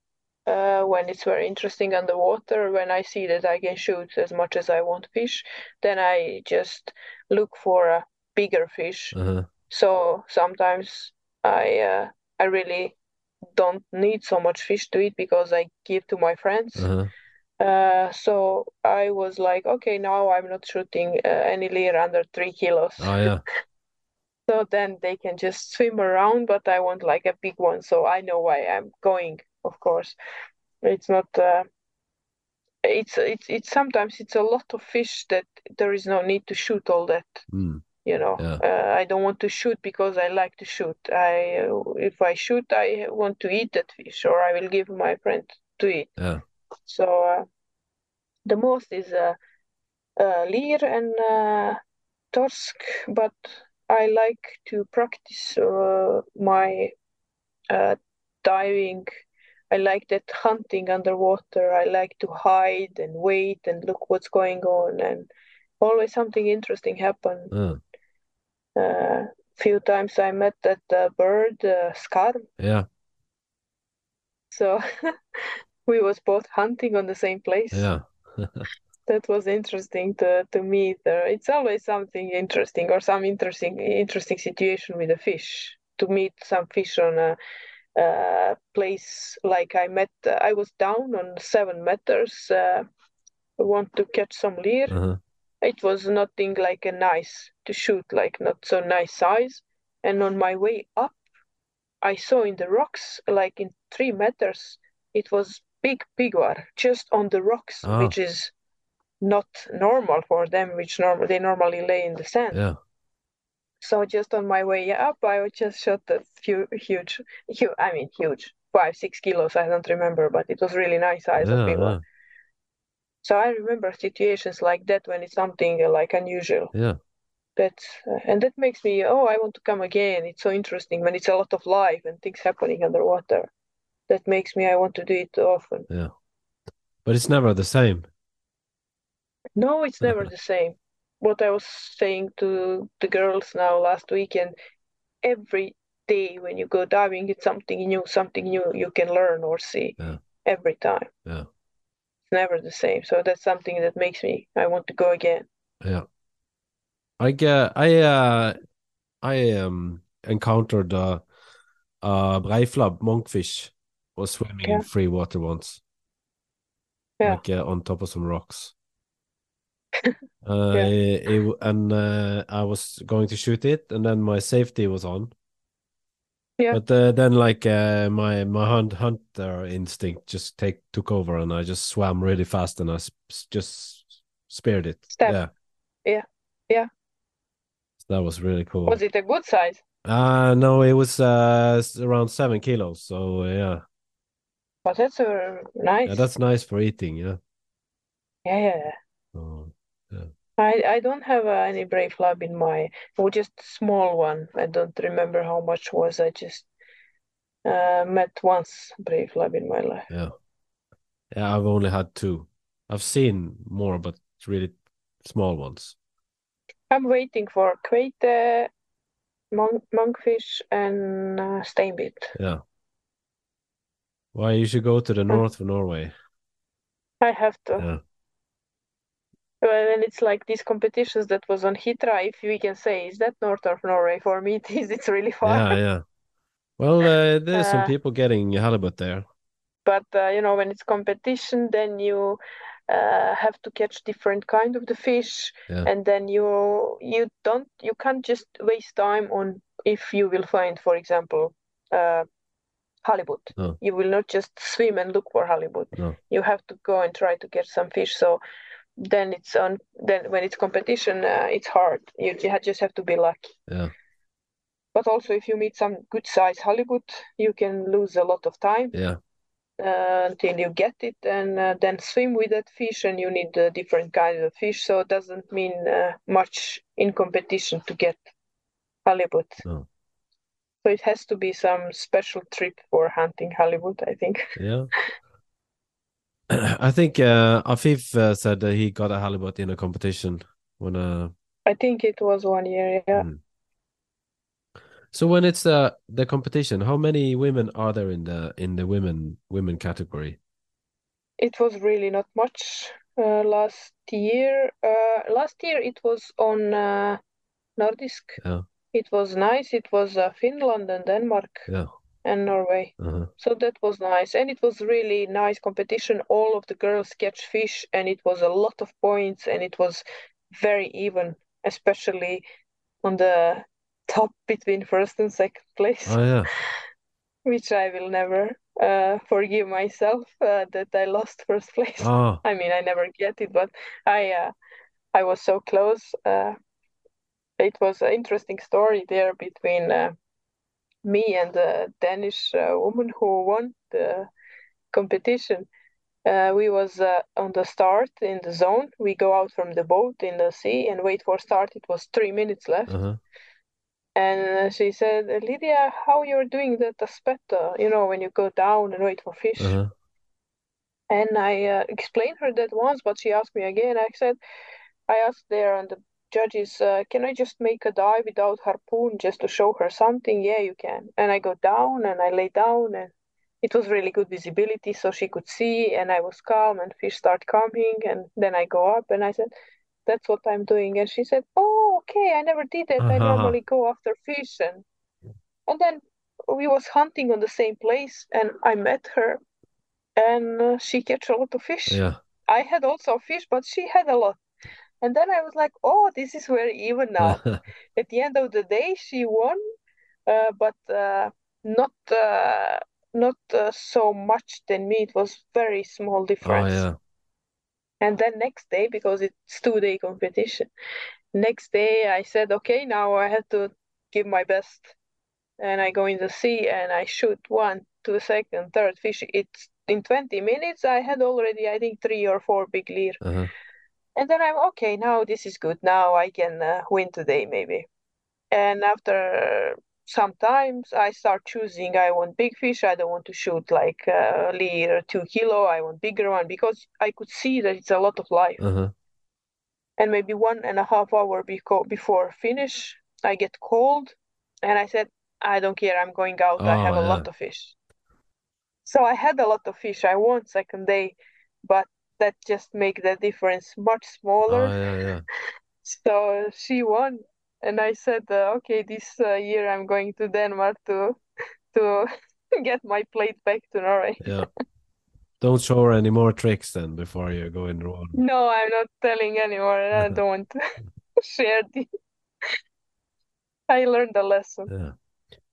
uh, when it's very interesting underwater, when I see that I can shoot as much as I want fish, then I just look for a bigger fish. Uh-huh. So sometimes I uh, I really don't need so much fish to eat because I give to my friends. Uh-huh. Uh, so I was like, okay, now I'm not shooting uh, any lyr under three kilos. Oh yeah. so then they can just swim around, but I want like a big one, so I know why I'm going of course. It's not. Uh, it's it's it's sometimes it's a lot of fish that there is no need to shoot all that. Mm. You know, yeah. uh, I don't want to shoot because I like to shoot. I if I shoot, I want to eat that fish, or I will give my friend to eat. Yeah. So uh, the most is uh, uh, lyr and uh, torsk, but I like to practice uh, my uh, diving I like that hunting underwater. I like to hide and wait and look what's going on, and always something interesting happen. Uh, few times I met that uh, bird, uh. Yeah. So we was both hunting on the same place. Yeah. that was interesting to to meet. Uh, it's always something interesting or some interesting interesting situation with a fish to meet some fish on a uh, place like I met, uh, I was down on seven meters. Uh, want to catch some lyr. Uh-huh. It was nothing like a nice to shoot, like not so nice size. And on my way up, I saw in the rocks, like in three meters, it was big piggvar just on the rocks, Ah. which is not normal for them, which normal they normally lay in the sand. Yeah. So just on my way up, I just shot that hu- huge, huge, I mean huge, five, six kilos. I don't remember, but it was really nice size of Yeah, big yeah, one. So I remember situations like that when it's something uh, like unusual. yeah. That's uh, and that makes me oh I want to come again. It's so interesting when it's a lot of life and things happening underwater. That makes me I want to do it often. Yeah. But it's never the same. No, it's never the same. What I was saying to the girls now last weekend, every day when you go diving, it's something new, something new you can learn or see Yeah. every time. Yeah. Never the same. So that's something that makes me I want to go again. Yeah. I get I uh I um encountered uh uh breiflabb monkfish was swimming in free water once. Yeah. Like uh, on top of some rocks. Uh, Yeah. it, it and uh, I was going to shoot it, and then my safety was on. Yeah. But uh, then, like uh, my my hunt hunter instinct just take took over, and I just swam really fast, and I s- s- just speared it. Stab. Yeah. Yeah. Yeah. So that was really cool. Was it a good size? Uh no, it was uh around seven kilos. So yeah, But that's a nice. yeah, that's nice for eating. Yeah. yeah, yeah, yeah. I I don't have uh, any breiflabb in my or just small one. I don't remember how much was. I just uh, met once breiflabb in my life. yeah, yeah. I've only had two. I've seen more, but really small ones. I'm waiting for kveite, monk, monkfish, and uh, steinbit. Yeah. Why you should go to the north of Norway? I have to. Yeah. Well, and it's like these competitions that was on Hitra. If we can say, is that north of Norway? For me, it is. It's really far. Yeah, yeah. Well, uh, there's some Uh, people getting halibut there. but uh, you know when it's competition then you uh, have to catch different kind of the fish Yeah. and then you you don't you can't just waste time on if you will find for example uh, halibut No. you will not just swim and look for halibut No. you have to go and try to catch some fish so then it's on then when it's competition uh, it's hard you, you just have to be lucky Yeah. but also if you meet some good size halibut you can lose a lot of time Yeah. uh, until you get it and uh, then swim with that fish and you need uh, different kinds of fish so it doesn't mean uh, much in competition to get halibut No. so it has to be some special trip for hunting halibut i think Yeah. I think uh, Afif uh, said that he got a halibut in a competition when uh i think it was one year yeah Mm. So when it's the the competition, how many women are there in the in the women women category? it was really not much uh, last year uh, last year it was on uh, nordisk Yeah. it was nice it was uh, finland and denmark Yeah. And norway Uh-huh. So that was nice. And it was really nice competition. All of the girls catch fish and it was a lot of points and it was very even, especially on the top between first and second place, Oh yeah. which I will never uh, forgive myself uh, that I lost first place. Oh, I mean, I never get it, but I uh, I was so close. Uh, it was an interesting story there between uh, me and the Danish uh, woman who won the competition. Uh, we was uh, on the start in the zone. We go out from the boat in the sea and wait for start. It was three minutes left, uh-huh. and uh, she said, "Lidija, how you're doing that aspetta? You know, when you go down and wait for fish." Uh-huh. And I uh, explained her that once, but she asked me again. I said, I asked there and the judges, uh, can I just make a dive without harpoon just to show her something? Yeah, you can. And I go down and I lay down and it was really good visibility so she could see and I was calm and fish start coming and then I go up and I said, that's what I'm doing. And she said, oh, okay, I never did that. I Uh-huh. normally go after fish and and then we was hunting on the same place and I met her and uh, she catch a lot of fish. Yeah. I had also fish, but she had a lot. And then I was like, oh, this is very even now. At the end of the day, she won, uh, but uh, not uh, not uh, so much than me. It was very small difference. Oh yeah. And then next day, because it's two day competition, next day I said, okay, now I have to give my best. And I go in the sea and I shoot one, two, second, third fish. It's in 20 minutes. I had already, I think, three or four big leer. Uh-huh. And then I'm okay. Now this is good. Now I can uh, win today, maybe. And after sometimes I start choosing. I want big fish. I don't want to shoot like uh, leer two kilo. I want bigger one because I could see that it's a lot of life. Uh-huh. And maybe one and a half hour beco- before finish, I get cold, and I said, I don't care. I'm going out. Oh, I have a lot of fish. So I had a lot of fish. I won second day, but that just make the difference much smaller. Oh yeah, yeah. So she won, and I said, uh, okay, this uh, year I'm going to Denmark to to get my plate back to Norway. Yeah. Don't show her any more tricks then before you go in the water. No, I'm not telling anyone. I don't want to share the. I learned a lesson. Yeah.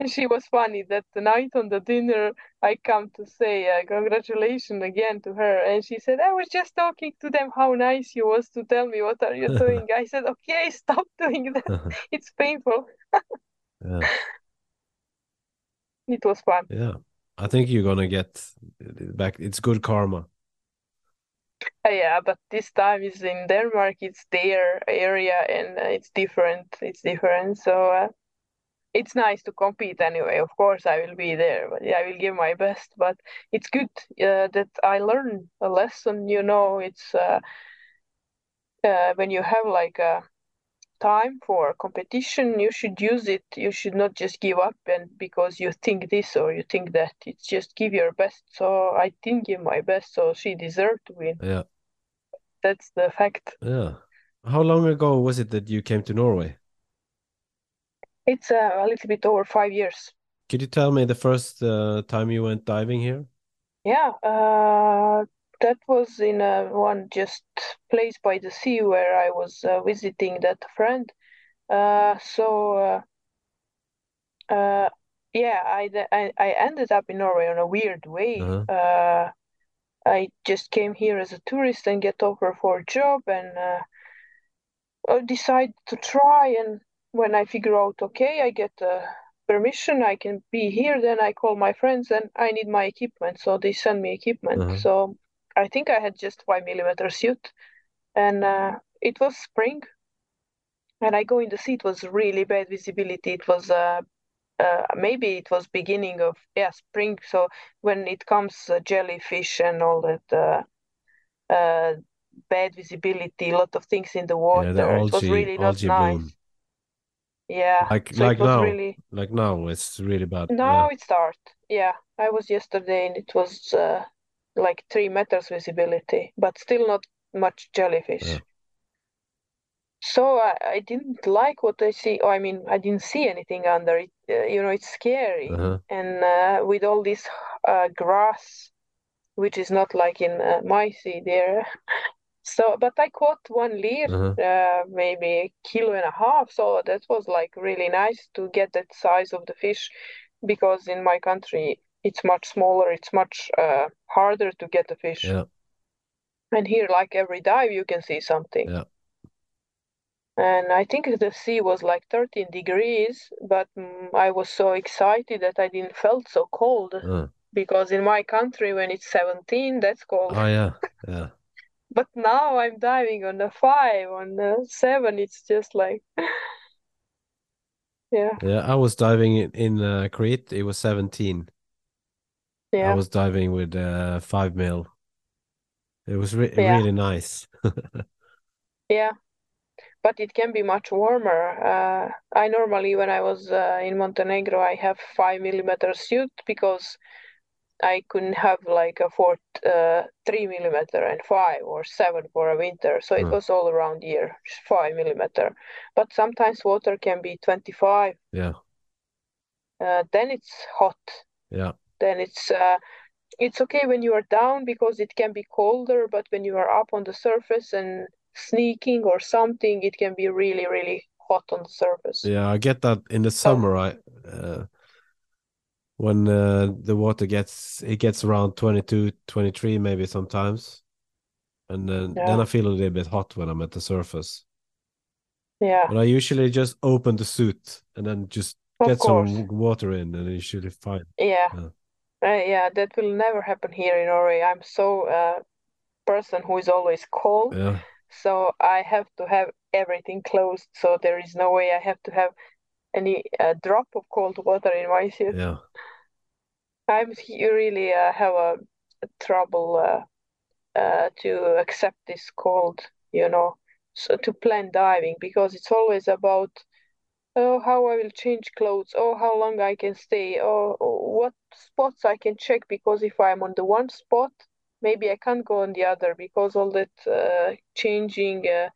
And she was funny that the night on the dinner, I come to say uh, congratulations again to her, and she said, "I was just talking to them how nice you was to tell me what are you doing." I said, "Okay, stop doing that. It's painful." Yeah. It was fun. Yeah. I think you're gonna get back. It's good karma. Uh, yeah, but this time is in Denmark. It's their area, and uh, it's different. It's different. So uh, it's nice to compete anyway. Of course, I will be there, but yeah, I will give my best. But it's good uh, that I learned a lesson. You know, it's uh, uh, when you have like a time for competition, you should use it. You should not just give up and because you think this or you think that. It's just give your best. So I didn't give my best, so she deserved to win. Yeah. That's the fact. Yeah. How long ago was it that you came to Norway? It's uh, a little bit over five years. Could you tell me the first uh, time you went diving here? Yeah, uh, that was in uh, one just place by the sea where I was uh, visiting that friend. Uh, so uh, uh, yeah, I, I I ended up in Norway on a weird way. Uh-huh. Uh, I just came here as a tourist and get offer for a job and uh, I decide to try. And when I figure out, okay, I get uh, permission, I can be here. Then I call my friends and I need my equipment, so they send me equipment. Uh-huh. So I think I had just five millimeter suit, and uh, it was spring. And I go in the sea. It was really bad visibility. It was uh, uh, maybe it was beginning of yeah spring. So when it comes uh, jellyfish and all that uh, uh, bad visibility, a lot of things in the water. Yeah, the it was really not nice. bloom. Yeah, Like so like now, really like now, it's really bad. now it start. Yeah, I was yesterday and it was uh, like three meters visibility, but still not much jellyfish. Yeah. So I, I didn't like what I see. Oh, I mean, I didn't see anything under it. Uh, you know, it's scary. Uh-huh. And uh, with all this uh, grass, which is not like in uh, my sea there. So, but I caught one leer, Uh-huh. uh, maybe a kilo and a half. So that was like really nice to get that size of the fish, because in my country it's much smaller. It's much uh, harder to get the fish. Yeah. And here, like every dive, you can see something. Yeah. And I think the sea was like 13 degrees, but mm, I was so excited that I didn't felt so cold Uh. because in my country when it's 17, that's cold. Oh yeah, yeah. But now I'm diving on the five, on the seven, it's just like, yeah, Yeah, I was diving in, in uh, Crete. It was 17. Yeah. I was diving with uh, five mil. It was re Yeah. really nice. yeah. But it can be much warmer. Uh, I normally, when I was uh, in Montenegro, I have five millimeter suit because I couldn't have like a four, uh, three millimeter and five or seven for a winter. So it Hmm. was all around year, five millimeter. But sometimes water can be 25. Yeah, Uh, then it's hot. yeah, then it's uh, it's okay when you are down because it can be colder, but when you are up on the surface and sneaking or something, it can be really, really hot on the surface. yeah. I get that in the summer. I uh, when uh, the water gets it gets around 22 23 maybe sometimes. And then yeah. then i feel a little bit hot when i'm at the surface. Yeah. But i usually just open the suit and then just of get course. some water in and it's usually fine. Yeah. Yeah. Uh, yeah that will never happen here in norway. I'm so uh person who is always cold. Yeah. So i have to have everything closed. So there is no way i have to have any uh, drop of cold water in my suit yeah I'm really uh, have a, a trouble uh, uh, to accept this cold, you know, so to plan diving because it's always about oh how I will change clothes, oh how long I can stay, or oh what spots I can check because if I'm on the one spot, maybe I can't go on the other because all that uh, changing. Uh,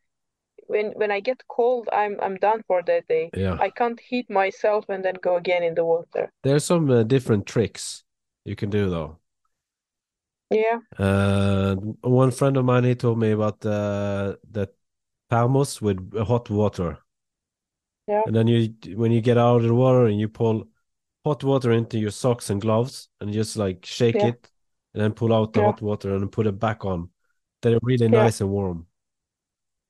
when when I get cold, I'm I'm done for that day. Yeah. I can't heat myself and then go again in the water. There's some uh, different tricks you can do though. Yeah. Uh, one friend of mine he told me about the the thermos with hot water. Yeah. And then you when you get out of the water and you pull hot water into your socks and gloves and just like shake yeah. it and then pull out the yeah. hot water and put it back on. They're really yeah. nice and warm.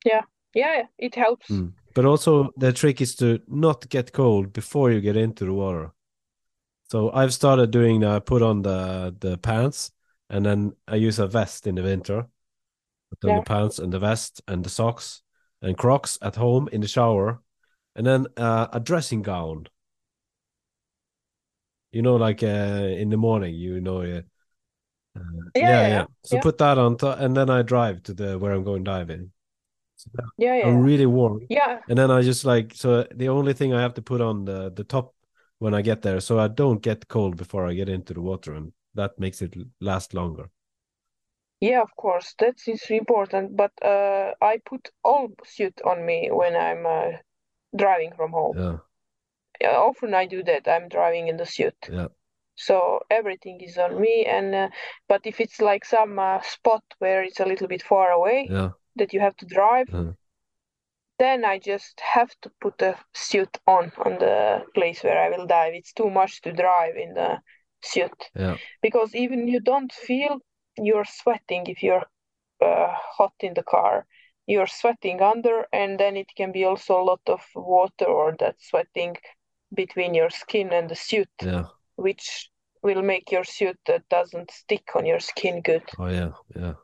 Yeah. Yeah, it helps. Mm. But also the trick is to not get cold before you get into the water. So I've started doing the put on the the pants and then I use a vest in the winter. Put on yeah. the pants and the vest and the socks and Crocs at home in the shower, and then uh, a dressing gown. You know, like uh, in the morning, you know. Uh, yeah, yeah, yeah, So put that on, top, and then I drive to the where I'm going diving. Yeah, yeah. I'm really warm. Yeah. And then I just like so the only thing I have to put on the the top when I get there, so I don't get cold before I get into the water, and that makes it last longer. Yeah, of course, that is important. But uh, I put all suit on me when I'm uh, driving from home. Yeah. yeah. Often I do that. I'm driving in the suit. Yeah. So everything is on me, and uh, but if it's like some uh, spot where it's a little bit far away, yeah. That you have to drive, uh-huh then I just have to put a suit on on the place where I will dive. It's too much to drive in the suit yeah. because even you don't feel you're sweating if you're uh, hot in the car. You're sweating under, and then it can be also a lot of water or that sweating between your skin and the suit, yeah. which will make your suit that doesn't stick on your skin good. Oh yeah, yeah.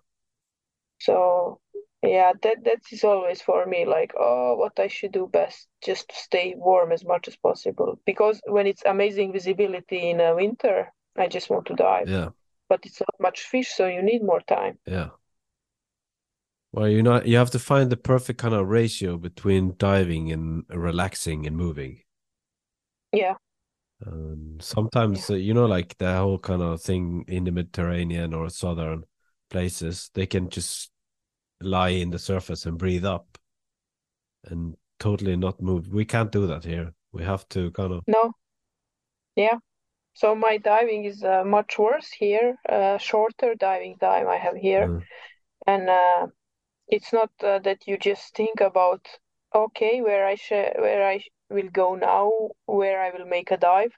So yeah that that is always for me like oh what i should do best just to stay warm as much as possible. Because when it's amazing visibility in a winter i just want to dive. Yeah. But it's not much fish so you need more time. Yeah. Well you know you have to find the perfect kind of ratio between diving and relaxing and moving. Yeah. Um, sometimes yeah. Uh, you know like the whole kind of thing in the mediterranean or southern places they can just lie in the surface and breathe up and totally not move. We can't do that here. We have to kind of. No. Yeah. So my diving is uh, much worse here. Uh, shorter diving time I have here, mm. and uh, it's not uh, that you just think about okay where I sh- where I will go now, where I will make a dive.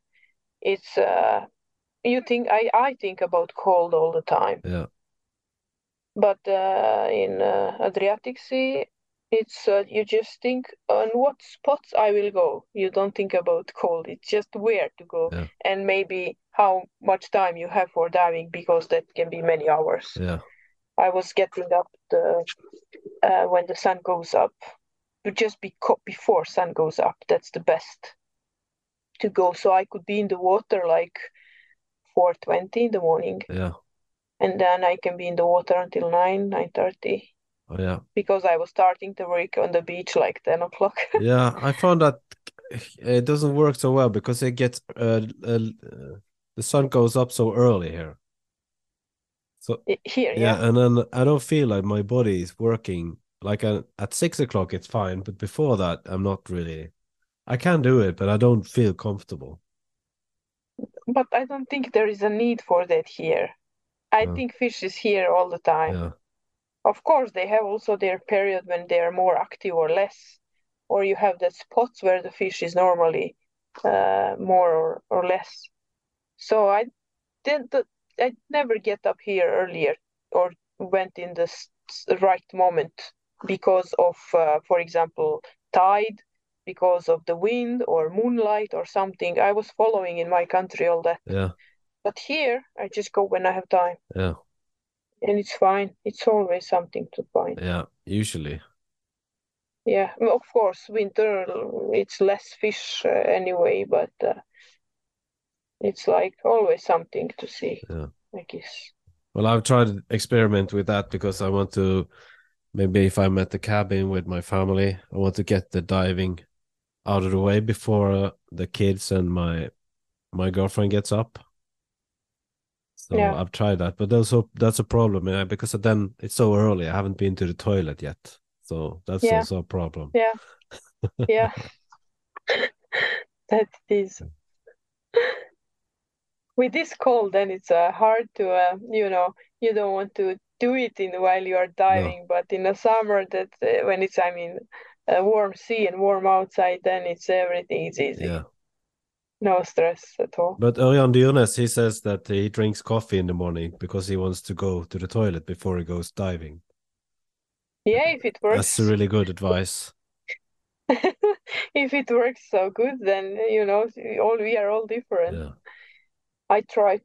It's uh, you think I I think about cold all the time. Yeah. But uh, in uh, Adriatic Sea, it's uh, you just think on what spots I will go. You don't think about cold. It's just where to go yeah. and maybe how much time you have for diving because that can be many hours. Yeah. I was getting up the uh, when the sun goes up to just be co- before sun goes up. That's the best to go. So I could be in the water like 4:20 in the morning. Yeah and then I can be in the water until nine, nine thirty. Oh yeah. Because I was starting to work on the beach like ten o'clock. yeah, I found that it doesn't work so well because it gets uh, uh, the sun goes up so early here. So here, yeah, yeah, and then I don't feel like my body is working. Like uh, at six o'clock, it's fine, but before that, I'm not really. I can do it, but I don't feel comfortable. But I don't think there is a need for that here. I yeah. think fish is here all the time. Yeah. Of course, they have also their period when they are more active or less, or you have the spots where the fish is normally uh, more or, or less. So I didn't. I never get up here earlier or went in the right moment because of, uh, for example, tide, because of the wind or moonlight or something. I was following in my country all that. Yeah. But here, I just go when I have time. Yeah. And it's fine. It's always something to find. Yeah, usually. Yeah, of course, winter it's less fish uh, anyway, but uh, it's like always something to see. Yeah. I guess. Well, I've tried to experiment with that because I want to maybe if I'm at the cabin with my family, I want to get the diving out of the way before uh, the kids and my my girlfriend gets up. So yeah. I've tried that, but also that's a problem yeah, because then it's so early. I haven't been to the toilet yet, so that's yeah. also a problem. Yeah, yeah, that is. With this cold, then it's uh, hard to, uh, you know, you don't want to do it in while you are diving, no. but in the summer, that uh, when it's, I mean, a warm sea and warm outside, then it's everything is easy. Yeah no stress at all. But Örjan Dyrnes, he says that he drinks coffee in the morning because he wants to go to the toilet before he goes diving. Yeah, if it works. That's really good advice. if it works so good, then you know, all we are all different. Yeah. I try,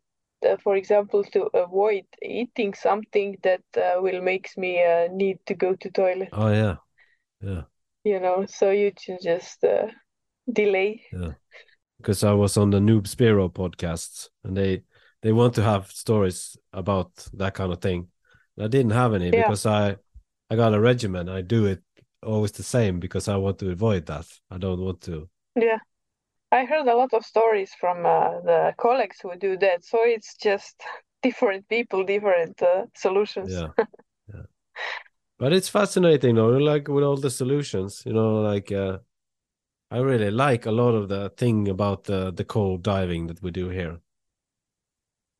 uh, for example, to avoid eating something that uh, will makes me uh, need to go to toilet. Oh yeah, yeah. You know, so you can just uh, delay. Yeah because I was on the Noob Spearo podcast and they they want to have stories about that kind of thing. I didn't have any yeah. because I I got a regimen. I do it always the same because I want to avoid that. I don't want to. Yeah, I heard a lot of stories from uh, the colleagues who do that. So it's just different people, different uh, solutions. Yeah, yeah. But it's fascinating though, like with all the solutions, you know, like uh, I really like a lot of the thing about the the cold diving that we do here.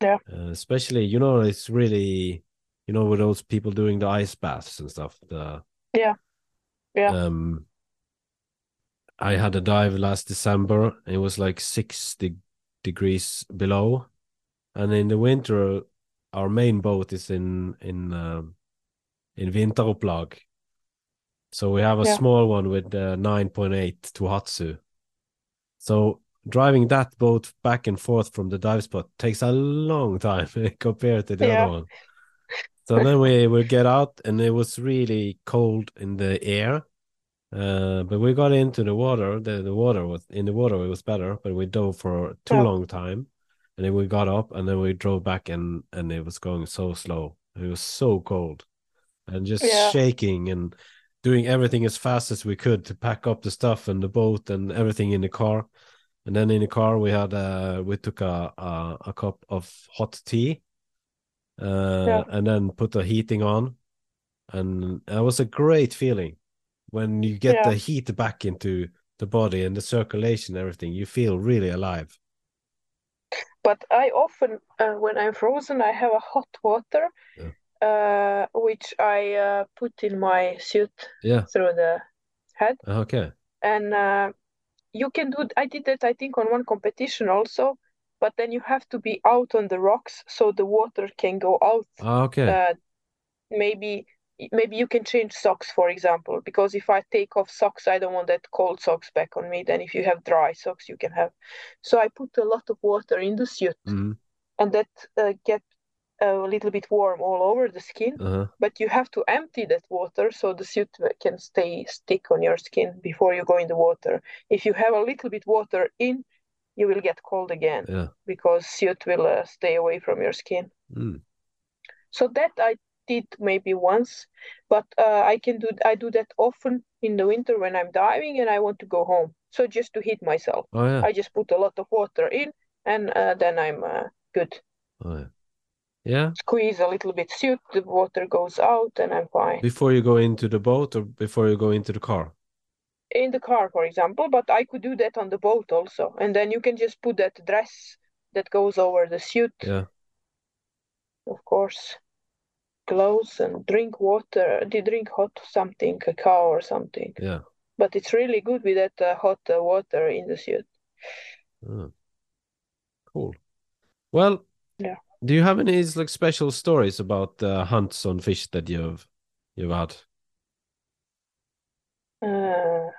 Yeah. Uh, especially, you know, it's really, you know, with those people doing the ice baths and stuff. The yeah, yeah. Um, I had a dive last December. It was like sixty degrees below, and in the winter, our main boat is in in um, in Vinteropplag, so we have a yeah. small one with uh, 9.8 Tohatsu. So driving that boat back and forth from the dive spot takes a long time compared to the yeah. other one. So then we we get out and it was really cold in the air. Uh, but we got into the water. The, the water was in the water. It was better, but we dove for too yeah. long time, and then we got up and then we drove back and and it was going so slow. It was so cold, and just yeah. shaking and doing everything as fast as we could to pack up the stuff and the boat and everything in the car. And then in the car we had uh we took a a, a cup of hot tea, uh, yeah. and then put the heating on, and it was a great feeling when you get yeah. the heat back into the body and the circulation, everything. You feel really alive. But I often, uh, when I'm frozen, I have a hot water. Yeah uh, which I uh, put in my suit yeah. through the head. Okay. And uh, you can do. I did that. I think on one competition also, but then you have to be out on the rocks so the water can go out. Ah, okay. Uh, maybe maybe you can change socks, for example, because if I take off socks, I don't want that cold socks back on me. Then if you have dry socks, you can have. So I put a lot of water in the suit. Mm-hmm. And that uh, get a little bit warm all over the skin, uh-huh. but you have to empty that water so the suit can stay stick on your skin before you go in the water. If you have a little bit water in, you will get cold again yeah. because suit will uh, stay away from your skin. Mm. So that I did maybe once, but uh, I can do I do that often in the winter when I'm diving and I want to go home. So just to heat myself, oh, yeah. I just put a lot of water in and uh, then I'm uh, good. Oh, yeah. Yeah. Squeeze a little bit suit, the water goes out, and I'm fine. Before you go into the boat or before you go into the car? In the car, for example, but I could do that on the boat also. And then you can just put that dress that goes over the suit. Yeah. Of course. Clothes and drink water. They drink hot something, cacao or something. Yeah. But it's really good with that uh, hot uh, water in the suit. Oh. Cool. Well, yeah. Do you have any like special stories about uh, hunts on fish that you've you've had? Uh,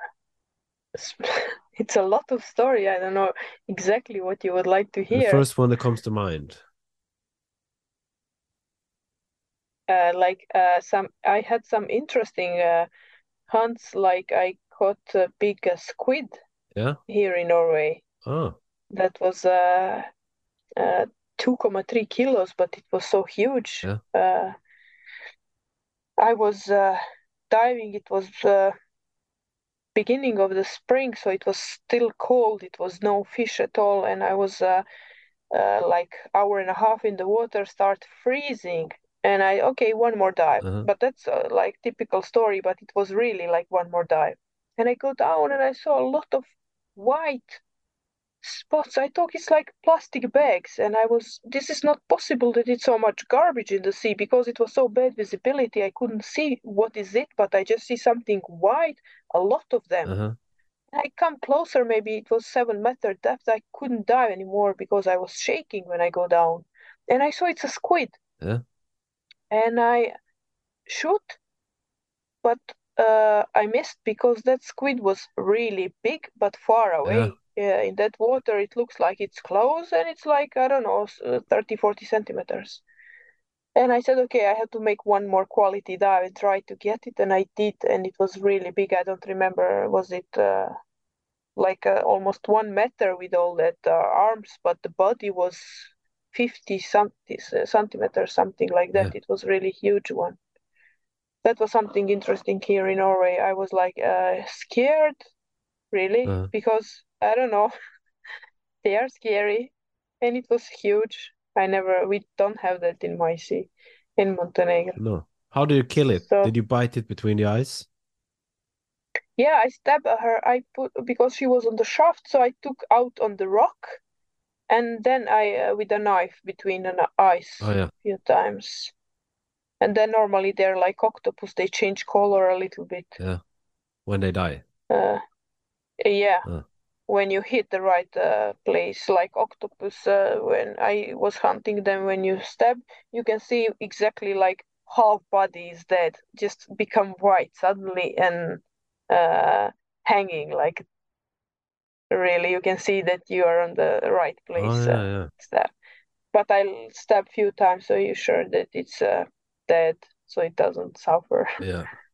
it's a lot of story. I don't know exactly what you would like to hear. The first one that comes to mind. Uh, like uh, some, I had some interesting uh, hunts. Like I caught a big uh, squid. Yeah. Here in Norway. Oh. That was uh, uh 2.3 kilos, but it was so huge. Yeah. Uh, I was uh, diving. It was uh, beginning of the spring, so it was still cold. It was no fish at all, and I was uh, uh, like hour and a half in the water, start freezing, and I okay one more dive. Uh-huh. But that's uh, like typical story. But it was really like one more dive, and I go down and I saw a lot of white spots. I thought it's like plastic bags, and I was. This is not possible that it's so much garbage in the sea because it was so bad visibility. I couldn't see what is it, but I just see something white, a lot of them. Uh-huh. I come closer, maybe it was seven meter depth. I couldn't dive anymore because I was shaking when I go down, and I saw it's a squid. Yeah. And I shoot, but uh, I missed because that squid was really big but far away. Yeah yeah, in that water it looks like it's close and it's like i don't know uh, 30 40 centimeters. And i said okay i have to make one more quality dive and try to get it and i did and it was really big. I don't remember was it uh, like uh, almost one meter with all that uh, arms but the body was 50 centimeters something like that. Yeah. it was really huge one. That was something interesting here in norway. I was like uh, scared really uh. because I don't know. they are scary, and it was huge. I never. We don't have that in my sea, in Montenegro. No. How do you kill it? So, Did you bite it between the eyes? Yeah, I stabbed her. I put because she was on the shaft, so I took out on the rock, and then I uh, with a knife between the eyes oh, yeah. a few times. And then normally they're like octopus; they change color a little bit. Yeah, when they die. Uh, yeah. When you hit the right uh, place like octopus uh, when i was hunting them when you stab you can see exactly like half body is dead just become white suddenly and uh, hanging like really you can see that you are on the right place oh, yeah, yeah. stab. But i'll stab few times so you're sure that it's uh, dead so it doesn't suffer. Yeah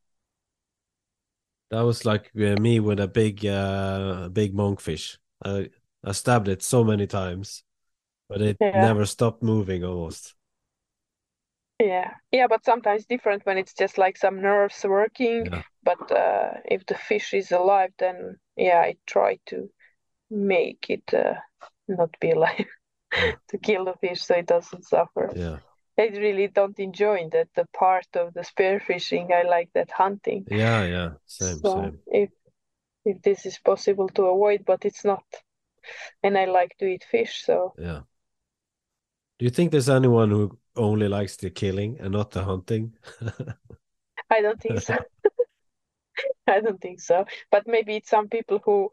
that was like uh, me with a big, uh, big monkfish. I I stabbed it so many times, but it yeah. never stopped moving almost. Yeah, yeah, but sometimes different when it's just like some nerves working. Yeah. But uh, if the fish is alive, then yeah, I try to make it uh, not be alive to kill the fish so it doesn't suffer. Yeah. I really don't enjoy that the part of the spearfishing. I like that hunting. Yeah, yeah, same, so same. If if this is possible to avoid, but it's not, and I like to eat fish, so yeah. Do you think there's anyone who only likes the killing and not the hunting? I don't think so. I don't think so. But maybe it's some people who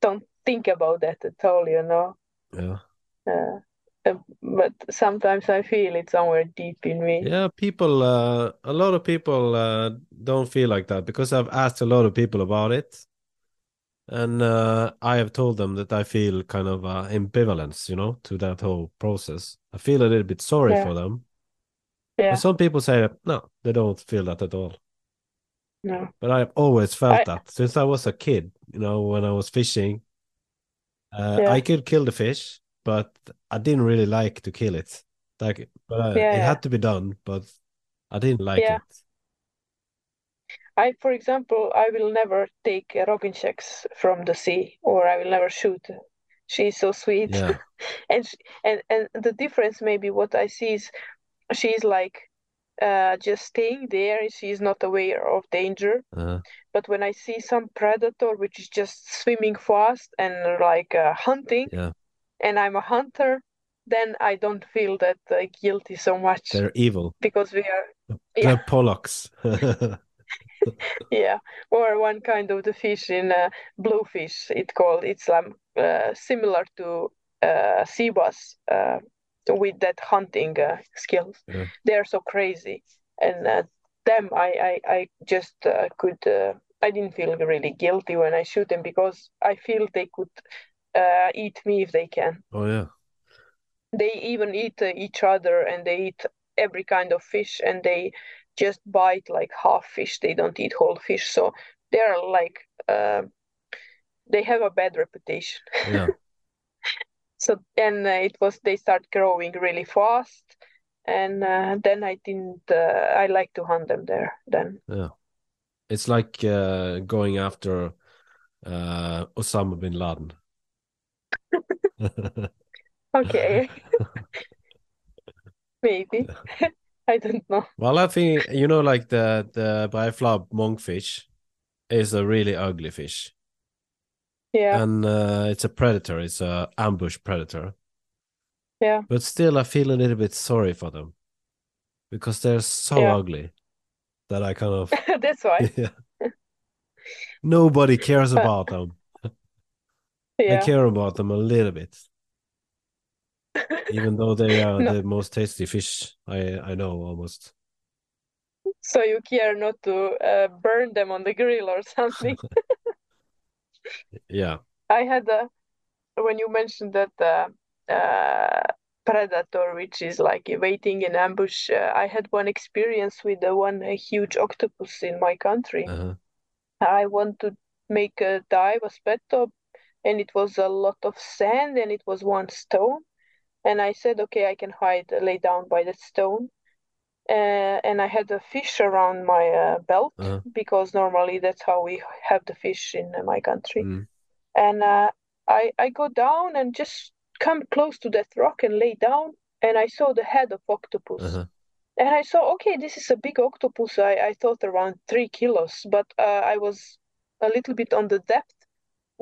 don't think about that at all. You know. Yeah. Uh, uh, but sometimes I feel it somewhere deep in me. Yeah, people, uh, a lot of people uh, don't feel like that because I've asked a lot of people about it. And uh, I have told them that I feel kind of uh, ambivalence, you know, to that whole process. I feel a little bit sorry yeah. for them. Yeah. But some people say, no, they don't feel that at all. No. But I've always felt I... that since I was a kid, you know, when I was fishing. Uh, yeah. I could kill the fish, but I didn't really like to kill it. Like, but uh, yeah, it had to be done, but I didn't like Yeah. it. I, for example, I will never take uh, checks from the sea, or I will never shoot. She's so sweet, Yeah. and she, and and the difference maybe what I see is she's like uh, just staying there. She's not aware of danger. Uh-huh. But when I see some predator which is just swimming fast and like uh, hunting, Yeah. And I'm a hunter, then I don't feel that uh, guilty so much They're evil. because we are They're Pollocks. yeah or one kind of the fish in uh, bluefish it called it's um, uh, similar to uh, sea bass uh, with that hunting uh, skills. Yeah. They're so crazy, and uh, them I I, I just uh, could uh, I didn't feel really guilty when I shoot them because I feel they could uh, eat me if they can. Oh yeah. They even eat uh, each other and they eat every kind of fish and they just bite like half fish. They don't eat whole fish, so they're like uh, they have a bad reputation. Yeah. so and uh, it was they start growing really fast and uh, then i didn't uh, i like to hunt them there then Yeah. It's like uh, going after uh, Osama bin Laden. Okay maybe i don't know well, I think you know, like the the Breiflabb monkfish is a really ugly fish, yeah and uh, it's a predator. It's a ambush predator. Yeah. But still, I feel a little bit sorry for them because they're so Yeah. ugly that I kind of that's why yeah. Nobody cares about them. Yeah I care about them a little bit, even though they are No. the most tasty fish I I know almost. so you care not to uh, burn them on the grill or something Yeah. i had a when you mentioned that uh, uh, predator which is like waiting in ambush uh, i had one experience with the one huge octopus in my country Uh-huh. I want to make a dive, a speto, and it was a lot of sand and it was one stone. And I said, okay, I can hide, lay down by that stone. Uh, and I had a fish around my uh, belt Uh-huh. because normally that's how we have the fish in uh, my country. Mm. And uh, I I go down and just come close to that rock and lay down, and I saw the head of octopus. Uh-huh. And I saw, okay, this is a big octopus. I, I thought around three kilos, but uh, I was a little bit on the depth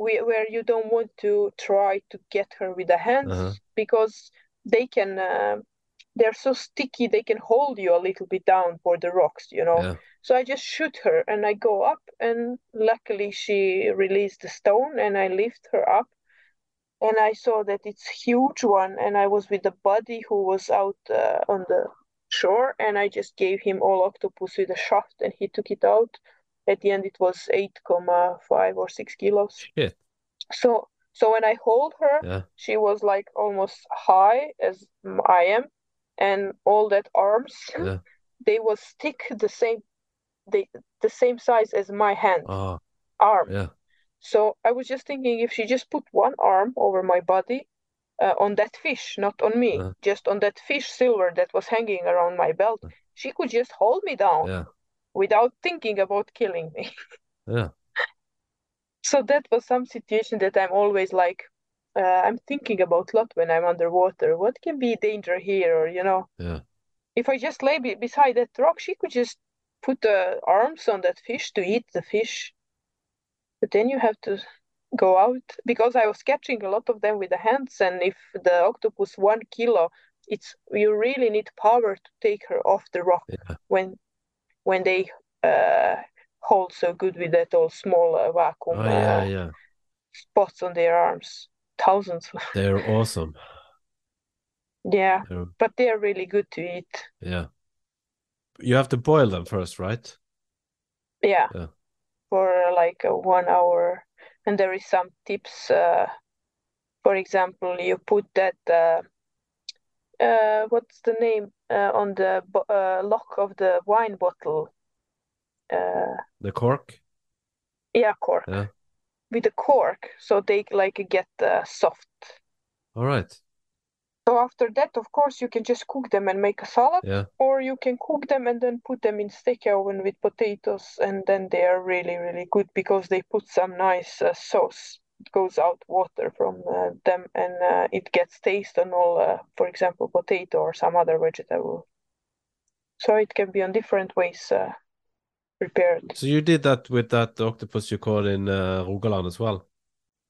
where, where you don't want to try to get her with the hands Uh-huh. because they can, uh, they're so sticky, they can hold you a little bit down for the rocks, you know. Yeah. So I just shoot her and I go up, and luckily she released the stone and I lift her up. And I saw that it's huge one, and I was with the buddy who was out uh, on the shore, and I just gave him all octopus with a shaft, and he took it out. At the end, it was 8.5 or 6 kilos. Shit. So, so when I hold her, Yeah. she was like almost high as I am, and all that arms, Yeah. they was thick the same, they the same size as my hand Oh, arm. yeah. So I was just thinking if she just put one arm over my body uh, on that fish, not on me, Uh. just on that fish silver that was hanging around my belt, she could just hold me down Yeah. Without thinking about killing me. Yeah. So that was some situation that I'm always like, uh, I'm thinking about a lot when I'm underwater. What can be danger here? Or, you know, Yeah. if I just lay be- beside that rock, she could just put the arms on that fish to eat the fish. But then you have to go out because I was catching a lot of them with the hands, and if the octopus one kilo, it's you really need power to take her off the rock Yeah. when when they uh, hold so good with that all small uh, vacuum Oh, yeah, uh, yeah. spots on their arms, thousands. They're awesome. yeah, They're, but they're really good to eat. yeah. You have to boil them first, right? Yeah. Yeah. For uh, like uh, one hour. And there is some tips. Uh, for example, you put that, uh, what's the name, uh, on the uh, lock of the wine bottle. Uh, The cork? yeah, cork. Yeah. With the cork, so they like get uh, soft. All right. So after that, of course, you can just cook them and make a salad, Yeah. or you can cook them and then put them in steak oven with potatoes, and then they are really, really good because they put some nice uh, sauce. Goes out water from uh, them, and uh, it gets taste on all, uh, for example, potato or some other vegetable. So it can be on different ways uh, prepared. So you did that with that octopus you caught in uh, Rogaland as well?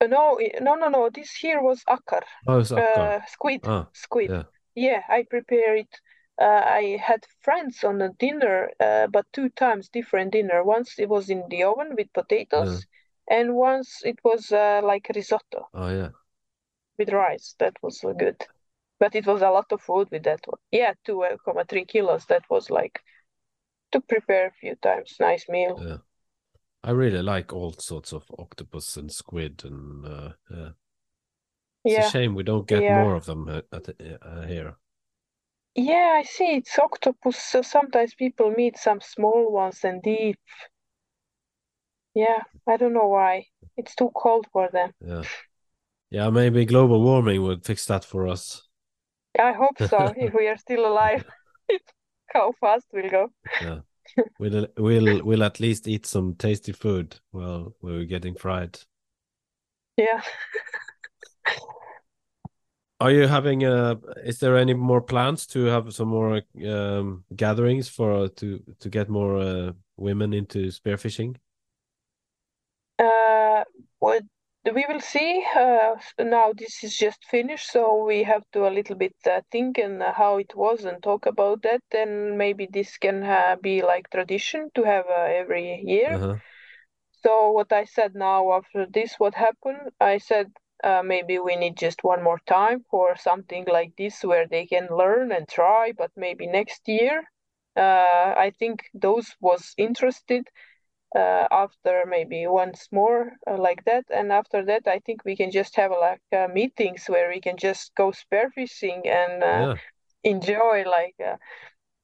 Uh, no, no, no, no. This here was akkar, Oh, Akka. uh, squid. Ah, squid. yeah. Yeah, I prepare it. Uh, I had friends on a dinner, uh, but two times different dinner. Once it was in the oven with potatoes, and once it was uh, like risotto Oh, yeah. with rice. That was uh, good. but it was a lot of food with that one. Yeah, two comma three kilos. That was like to prepare a few times. Nice meal. Yeah. I really like all sorts of octopus and squid and uh, yeah. It's yeah. a shame we don't get Yeah. more of them at, at, uh, here. Yeah, I see. It's octopus. So sometimes people meet some small ones and deep. Yeah, I don't know why. It's too cold for them. Yeah. Yeah, maybe global warming would fix that for us. I hope so. if we are still alive, how fast we'll go. Yeah. We'll we'll we'll at least eat some tasty food while we're getting fried. Yeah. Are you having a? Is there any more plans to have some more um, gatherings for to to get more uh, women into spearfishing? What we will see. Uh, now this is just finished, so we have to a little bit uh, think and uh, how it was and talk about that. And maybe this can uh, be like tradition to have uh, every year. Uh-huh. So what I said now after this, what happened? I said uh, maybe we need just one more time for something like this where they can learn and try. But maybe next year, uh, I think those was interested uh, after maybe once more uh, like that and after that i think we can just have like uh, meetings where we can just go spearfishing and uh, Yeah. enjoy like a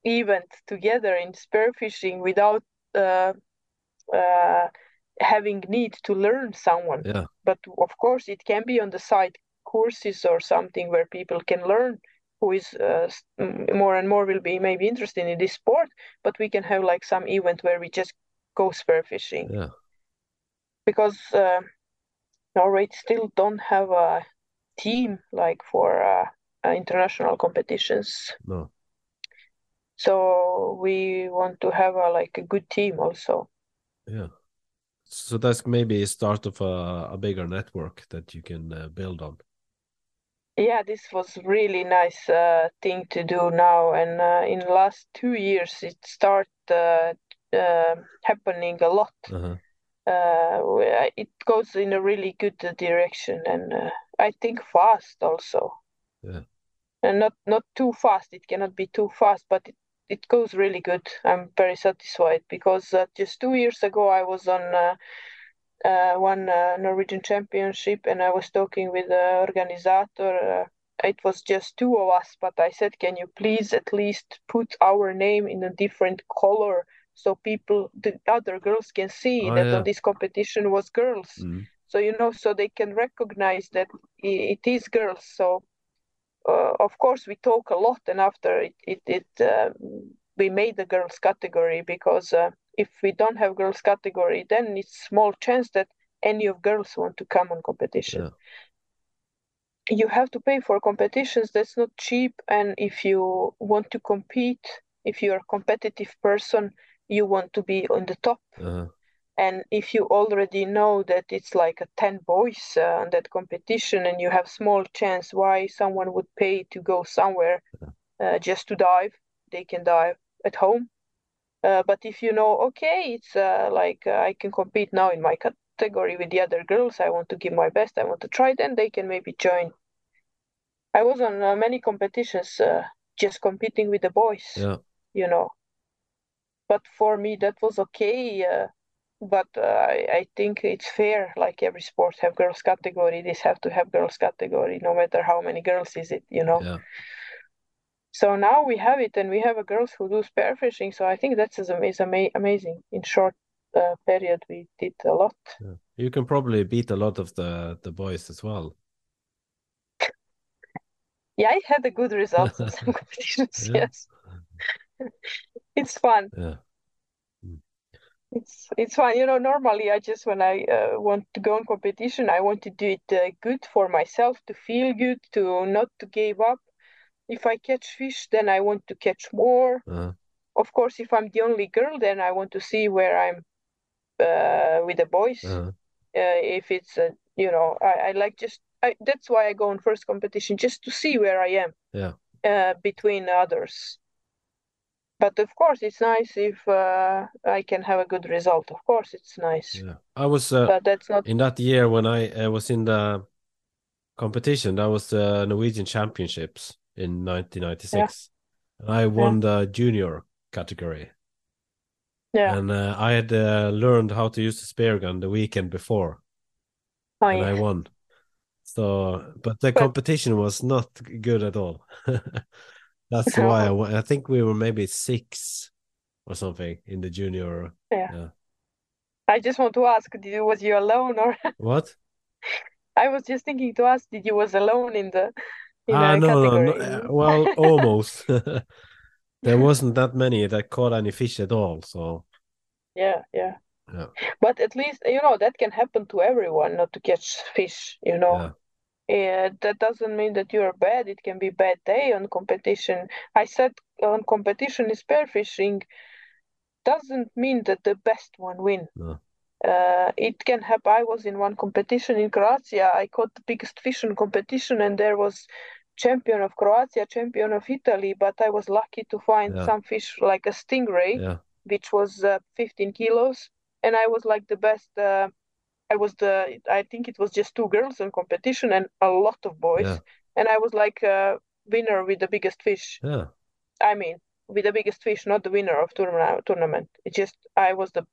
event together in spearfishing without uh, uh, having need to learn someone Yeah. but of course it can be on the side courses or something where people can learn who is uh, more and more will be maybe interested in this sport but we can have like some event where we just go spearfishing Yeah. because uh, Norway still don't have a team like for uh, international competitions. No. So we want to have a like a good team also. Yeah. So that's maybe a start of a, a bigger network that you can uh, build on. Yeah, this was really nice uh, thing to do now, and uh, in the last two years it start uh, uh, happening a lot. Uh-huh. Uh, it goes in a really good direction, and uh, I think fast also. Yeah. and not not too fast. It cannot be too fast, but it, it goes really good. I'm very satisfied because uh, just two years ago I was on uh, uh, one uh, Norwegian championship and I was talking with the organizer. Uh, it was just two of us, but I said, "Can you please at least put our name in a different color so people, the other girls, can see Oh, that yeah. on this competition was girls." Mm. So you know, so they can recognize that it is girls. So uh, of course we talk a lot and after it it, it uh, we made the girls category because uh, if we don't have girls category then it's small chance that any of girls want to come on competition Yeah. you have to pay for competitions that's not cheap and if you want to compete if you're a competitive person you want to be on the top. Uh-huh. and if you already know that it's like a 10 boys uh, on that competition and you have small chance why someone would pay to go somewhere uh, just to dive they can dive at home. Uh, but if you know okay it's uh, like uh, i can compete now in my category with the other girls i want to give my best i want to try then they can maybe join. I was on uh, many competitions uh, just competing with the boys Yeah. you know but for me that was okay uh, but uh, I, I think it's fair like every sport have girls category this have to have girls category no matter how many girls is it you know Yeah. so now we have it and we have a girls who do spearfishing so i think that's is, ama- is ama- amazing in short uh, period we did a lot Yeah. You can probably beat a lot of the the boys as well. yeah i had a good result in some competitions Yeah. yes it's fun Yeah. It's it's fun. You know, normally I just when I uh, want to go on competition, I want to do it uh, good for myself, to feel good, to not to give up. If I catch fish, then I want to catch more. Uh-huh. Of course, if I'm the only girl, then I want to see where I'm uh, with the boys. Uh-huh. Uh, if it's uh, you know, I, I like just I, that's why I go on first competition just to see where I am Yeah. uh, between others. But of course, it's nice if uh, I can have a good result. Of course, it's nice. Yeah. I was uh, But that's not in that year when I was in the competition. That was the Norwegian Championships, in 1996. Yeah. I won yeah. the junior category. Yeah. And uh, I had uh, learned how to use the spear gun the weekend before. Oh, and yeah. I won. So, but the but... competition was not good at all. That's why I, I think we were maybe six or something in the junior. Yeah. yeah. I just want to ask, did you was you alone or what? I was just thinking to ask, did you was alone in the in ah, no, category? no, no, well, almost. there wasn't that many that caught any fish at all, so. Yeah, yeah. Yeah. But at least you know that can happen to everyone, not to catch fish. You know. Yeah. Yeah, that doesn't mean that you're bad. It can be bad day on competition. I said on competition is spearfishing doesn't mean that the best one win. No. Uh, it can happen. I was in one competition in Croatia. I caught the biggest fish in competition, and there was champion of Croatia, champion of Italy. But I was lucky to find yeah. some fish like a stingray, yeah. which was uh, 15 kilos, and I was like the best. Uh, I was the. I think it was just two girls in competition and a lot of boys, yeah. and I was like a winner with the biggest fish. Yeah. I mean, with the biggest fish, not the winner of tournament. Tournament. It just I was the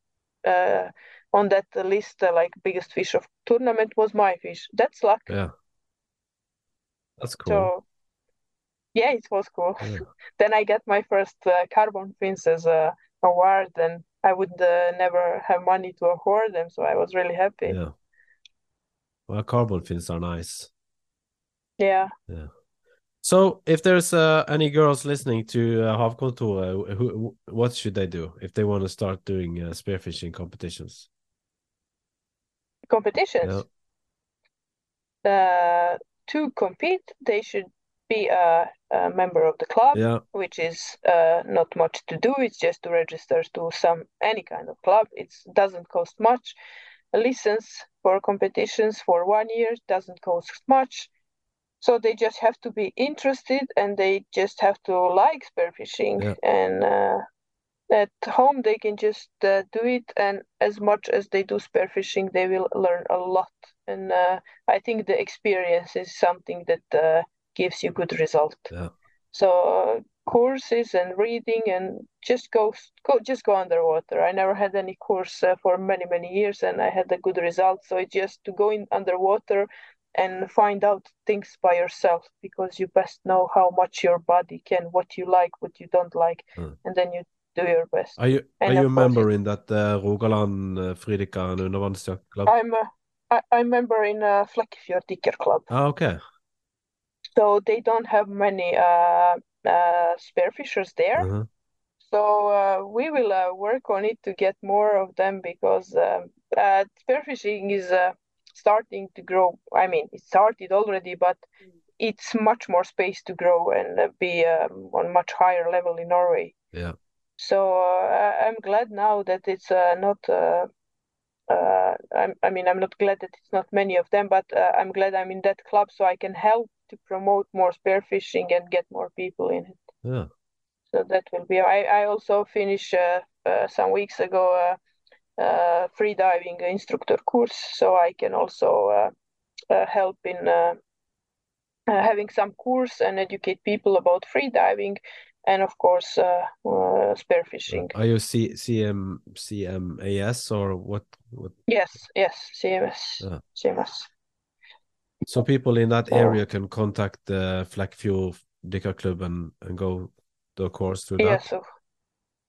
uh, on that list. Uh, like biggest fish of tournament was my fish. That's luck. Yeah, that's cool. So yeah, it was cool. Yeah. then I got my first uh, carbon fins as a award, and I would uh, never have money to afford them, so I was really happy. Yeah. Well, carbon fins are nice. Yeah. Yeah. So, if there's uh, any girls listening to uh, Havkontoret, who, what should they do if they want to start doing uh, spearfishing competitions? Competitions. Yeah. Uh, to compete, they should be a, a, member of the club, yeah. which is uh, not much to do. It's just to register to some any kind of club. It doesn't cost much. A license for competitions for one year doesn't cost much so they just have to be interested and they just have to like spearfishing yeah. and uh, at home they can just uh, do it and as much as they do spearfishing they will learn a lot and uh, i think the experience is something that uh, gives you good result yeah. so uh, courses and reading and just go go just go underwater i never had any course uh, for many many years and i had a good result so it's just to go in underwater and find out things by yourself because you best know how much your body can, what you like, what you don't like, mm. and then you do your best. Are you and are you a member in that uh, Rogaland uh, Fridykaren undervannsjakt club? I'm a, I, I'm member in a Flekkefjord Dykker Club. Ah, okay. So they don't have many uh, uh, spearfishers there. Uh-huh. So uh, we will uh, work on it to get more of them because um, uh, spearfishing is uh, starting to grow. I mean, it started already, but it's much more space to grow and uh, be um, on much higher level in Norway. Yeah. So uh, I'm glad now that it's uh, not. Uh, uh, I'm, I mean, I'm not glad that it's not many of them, but uh, I'm glad I'm in that club so I can help to promote more spearfishing and get more people in it. Yeah. So that will be. I, I also finished some weeks ago uh, free diving instructor course, so I can also uh, uh, help in having some course and educate people about free diving and of course uh, uh, spearfishing. Are you C- CM CMAS or what? What? Yes, yes, CMAS, yeah. CMAS. So people in that area can contact the Flekkefjord Dykker Club and, and go the course through that. Yes, of,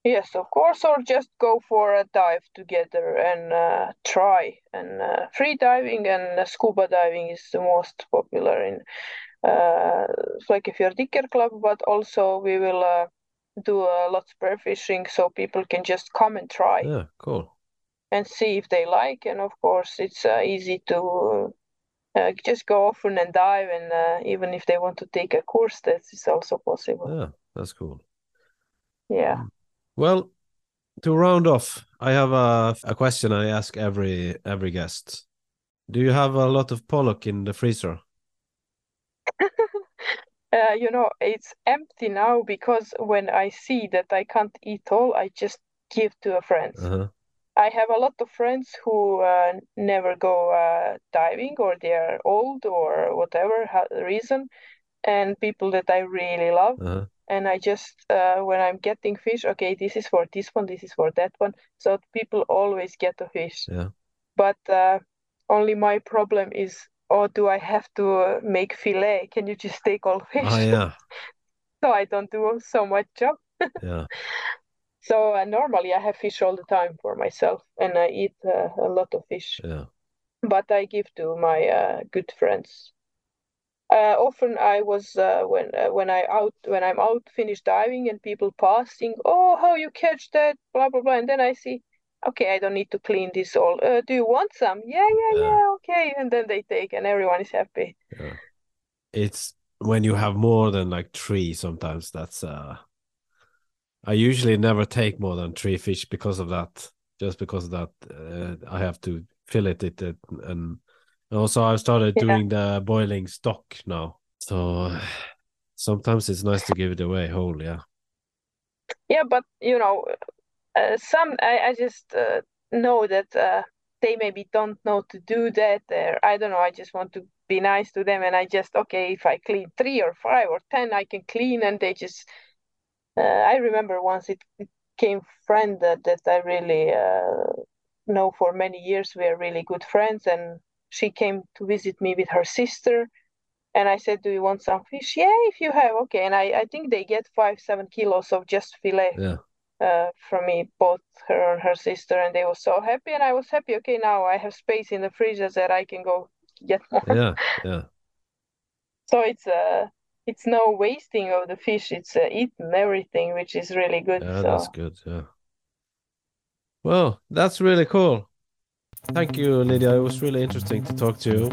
Yes, of course, or just go for a dive together and uh, try. And uh, free diving and uh, scuba diving is the most popular in uh, Flekkefjord Dykker Club, but also we will uh, do a lot of spearfishing so people can just come and try. Yeah, cool. And see if they like. And of course, it's uh, easy to uh, just go often and dive. And uh, even if they want to take a course, that is also possible. Yeah, that's cool. Yeah. Mm. Well, to round off, I have a, a question I ask every every guest. Do you have a lot of pollock in the freezer? uh, you know, it's empty now because when I see that I can't eat all, I just give to a friend. Uh-huh. I have a lot of friends who uh, never go uh, diving or they are old or whatever reason. and people that I really love. Uh-huh. And I just uh, when I'm getting fish, okay, this is for this one, this is for that one. So people always get a fish. Yeah. But uh, only my problem is, oh, do I have to make fillet? Can you just take all fish? Oh yeah. so I don't do so much job. yeah. So uh, normally I have fish all the time for myself, and I eat uh, a lot of fish. Yeah. But I give to my uh, good friends. Uh, often I was uh, when uh, when I out when I'm out finished diving and people passing, oh how you catch that, blah blah blah, and then I see, okay, I don't need to clean this all. do you want some? Yeah, yeah, yeah, yeah, okay, and then they take, and everyone is happy. Yeah. It's when you have more than like three. Sometimes that's uh I usually never take more than three fish because of that. Just because of that, uh, I have to fillet it, it and also I've started yeah. doing the boiling stock now. So sometimes it's nice to give it away whole. Yeah. Yeah, but you know, uh, some I, I just uh, know that uh, they maybe don't know to do that. Or I don't know. I just want to be nice to them, and I just okay. If I clean three or five or ten, I can clean, and they just I remember once it, it came friend that, that I really uh, know for many years. We are really good friends, and she came to visit me with her sister. And I said, "Do you want some fish? Yeah, if you have, okay." And I, I think they get five, seven kilos of just fillet yeah. uh, from me, both her and her sister, and they were so happy, and I was happy. Okay, now I have space in the freezer that I can go get more. Yeah, yeah. So it's uh it's no wasting of the fish. It's uh, eaten everything, which is really good. Yeah, so. that's good. Yeah. Well, that's really cool. Thank you, Lidija. It was really interesting to talk to you.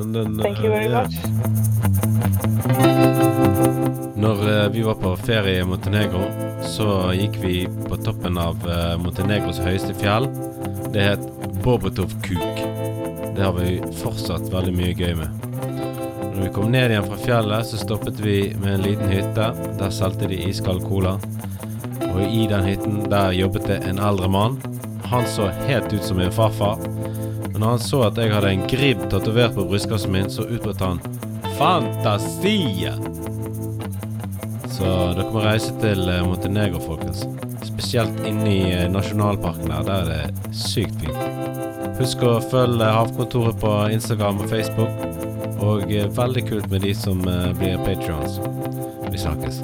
And then, Thank you very uh, yeah. much. Når uh, vi var på ferie i Montenegro, så gikk vi på toppen av uh, Montenegros høyeste fjell. Det het Bobotov Kuk. Det har vi fortsatt veldig mye gøy med. Når vi kom ned igjen fra fjellet, så stoppet vi med en liten hytte. Der solgte de iskald cola. Og i den hytten der jobbet det en eldre mann. Han så helt ut som min farfar. Men når han så at jeg hadde en gribb tatovert på brystkassen min, så utbrøt han 'Fantasie'! Så dere må reise til eh, Montenegro, folkens. Spesielt inne i eh, nasjonalparken der. Der er det sykt fint. Husk å følge Havkontoret på Instagram og Facebook. Og eh, veldig kult med de som eh, blir patrions. Vi snakkes.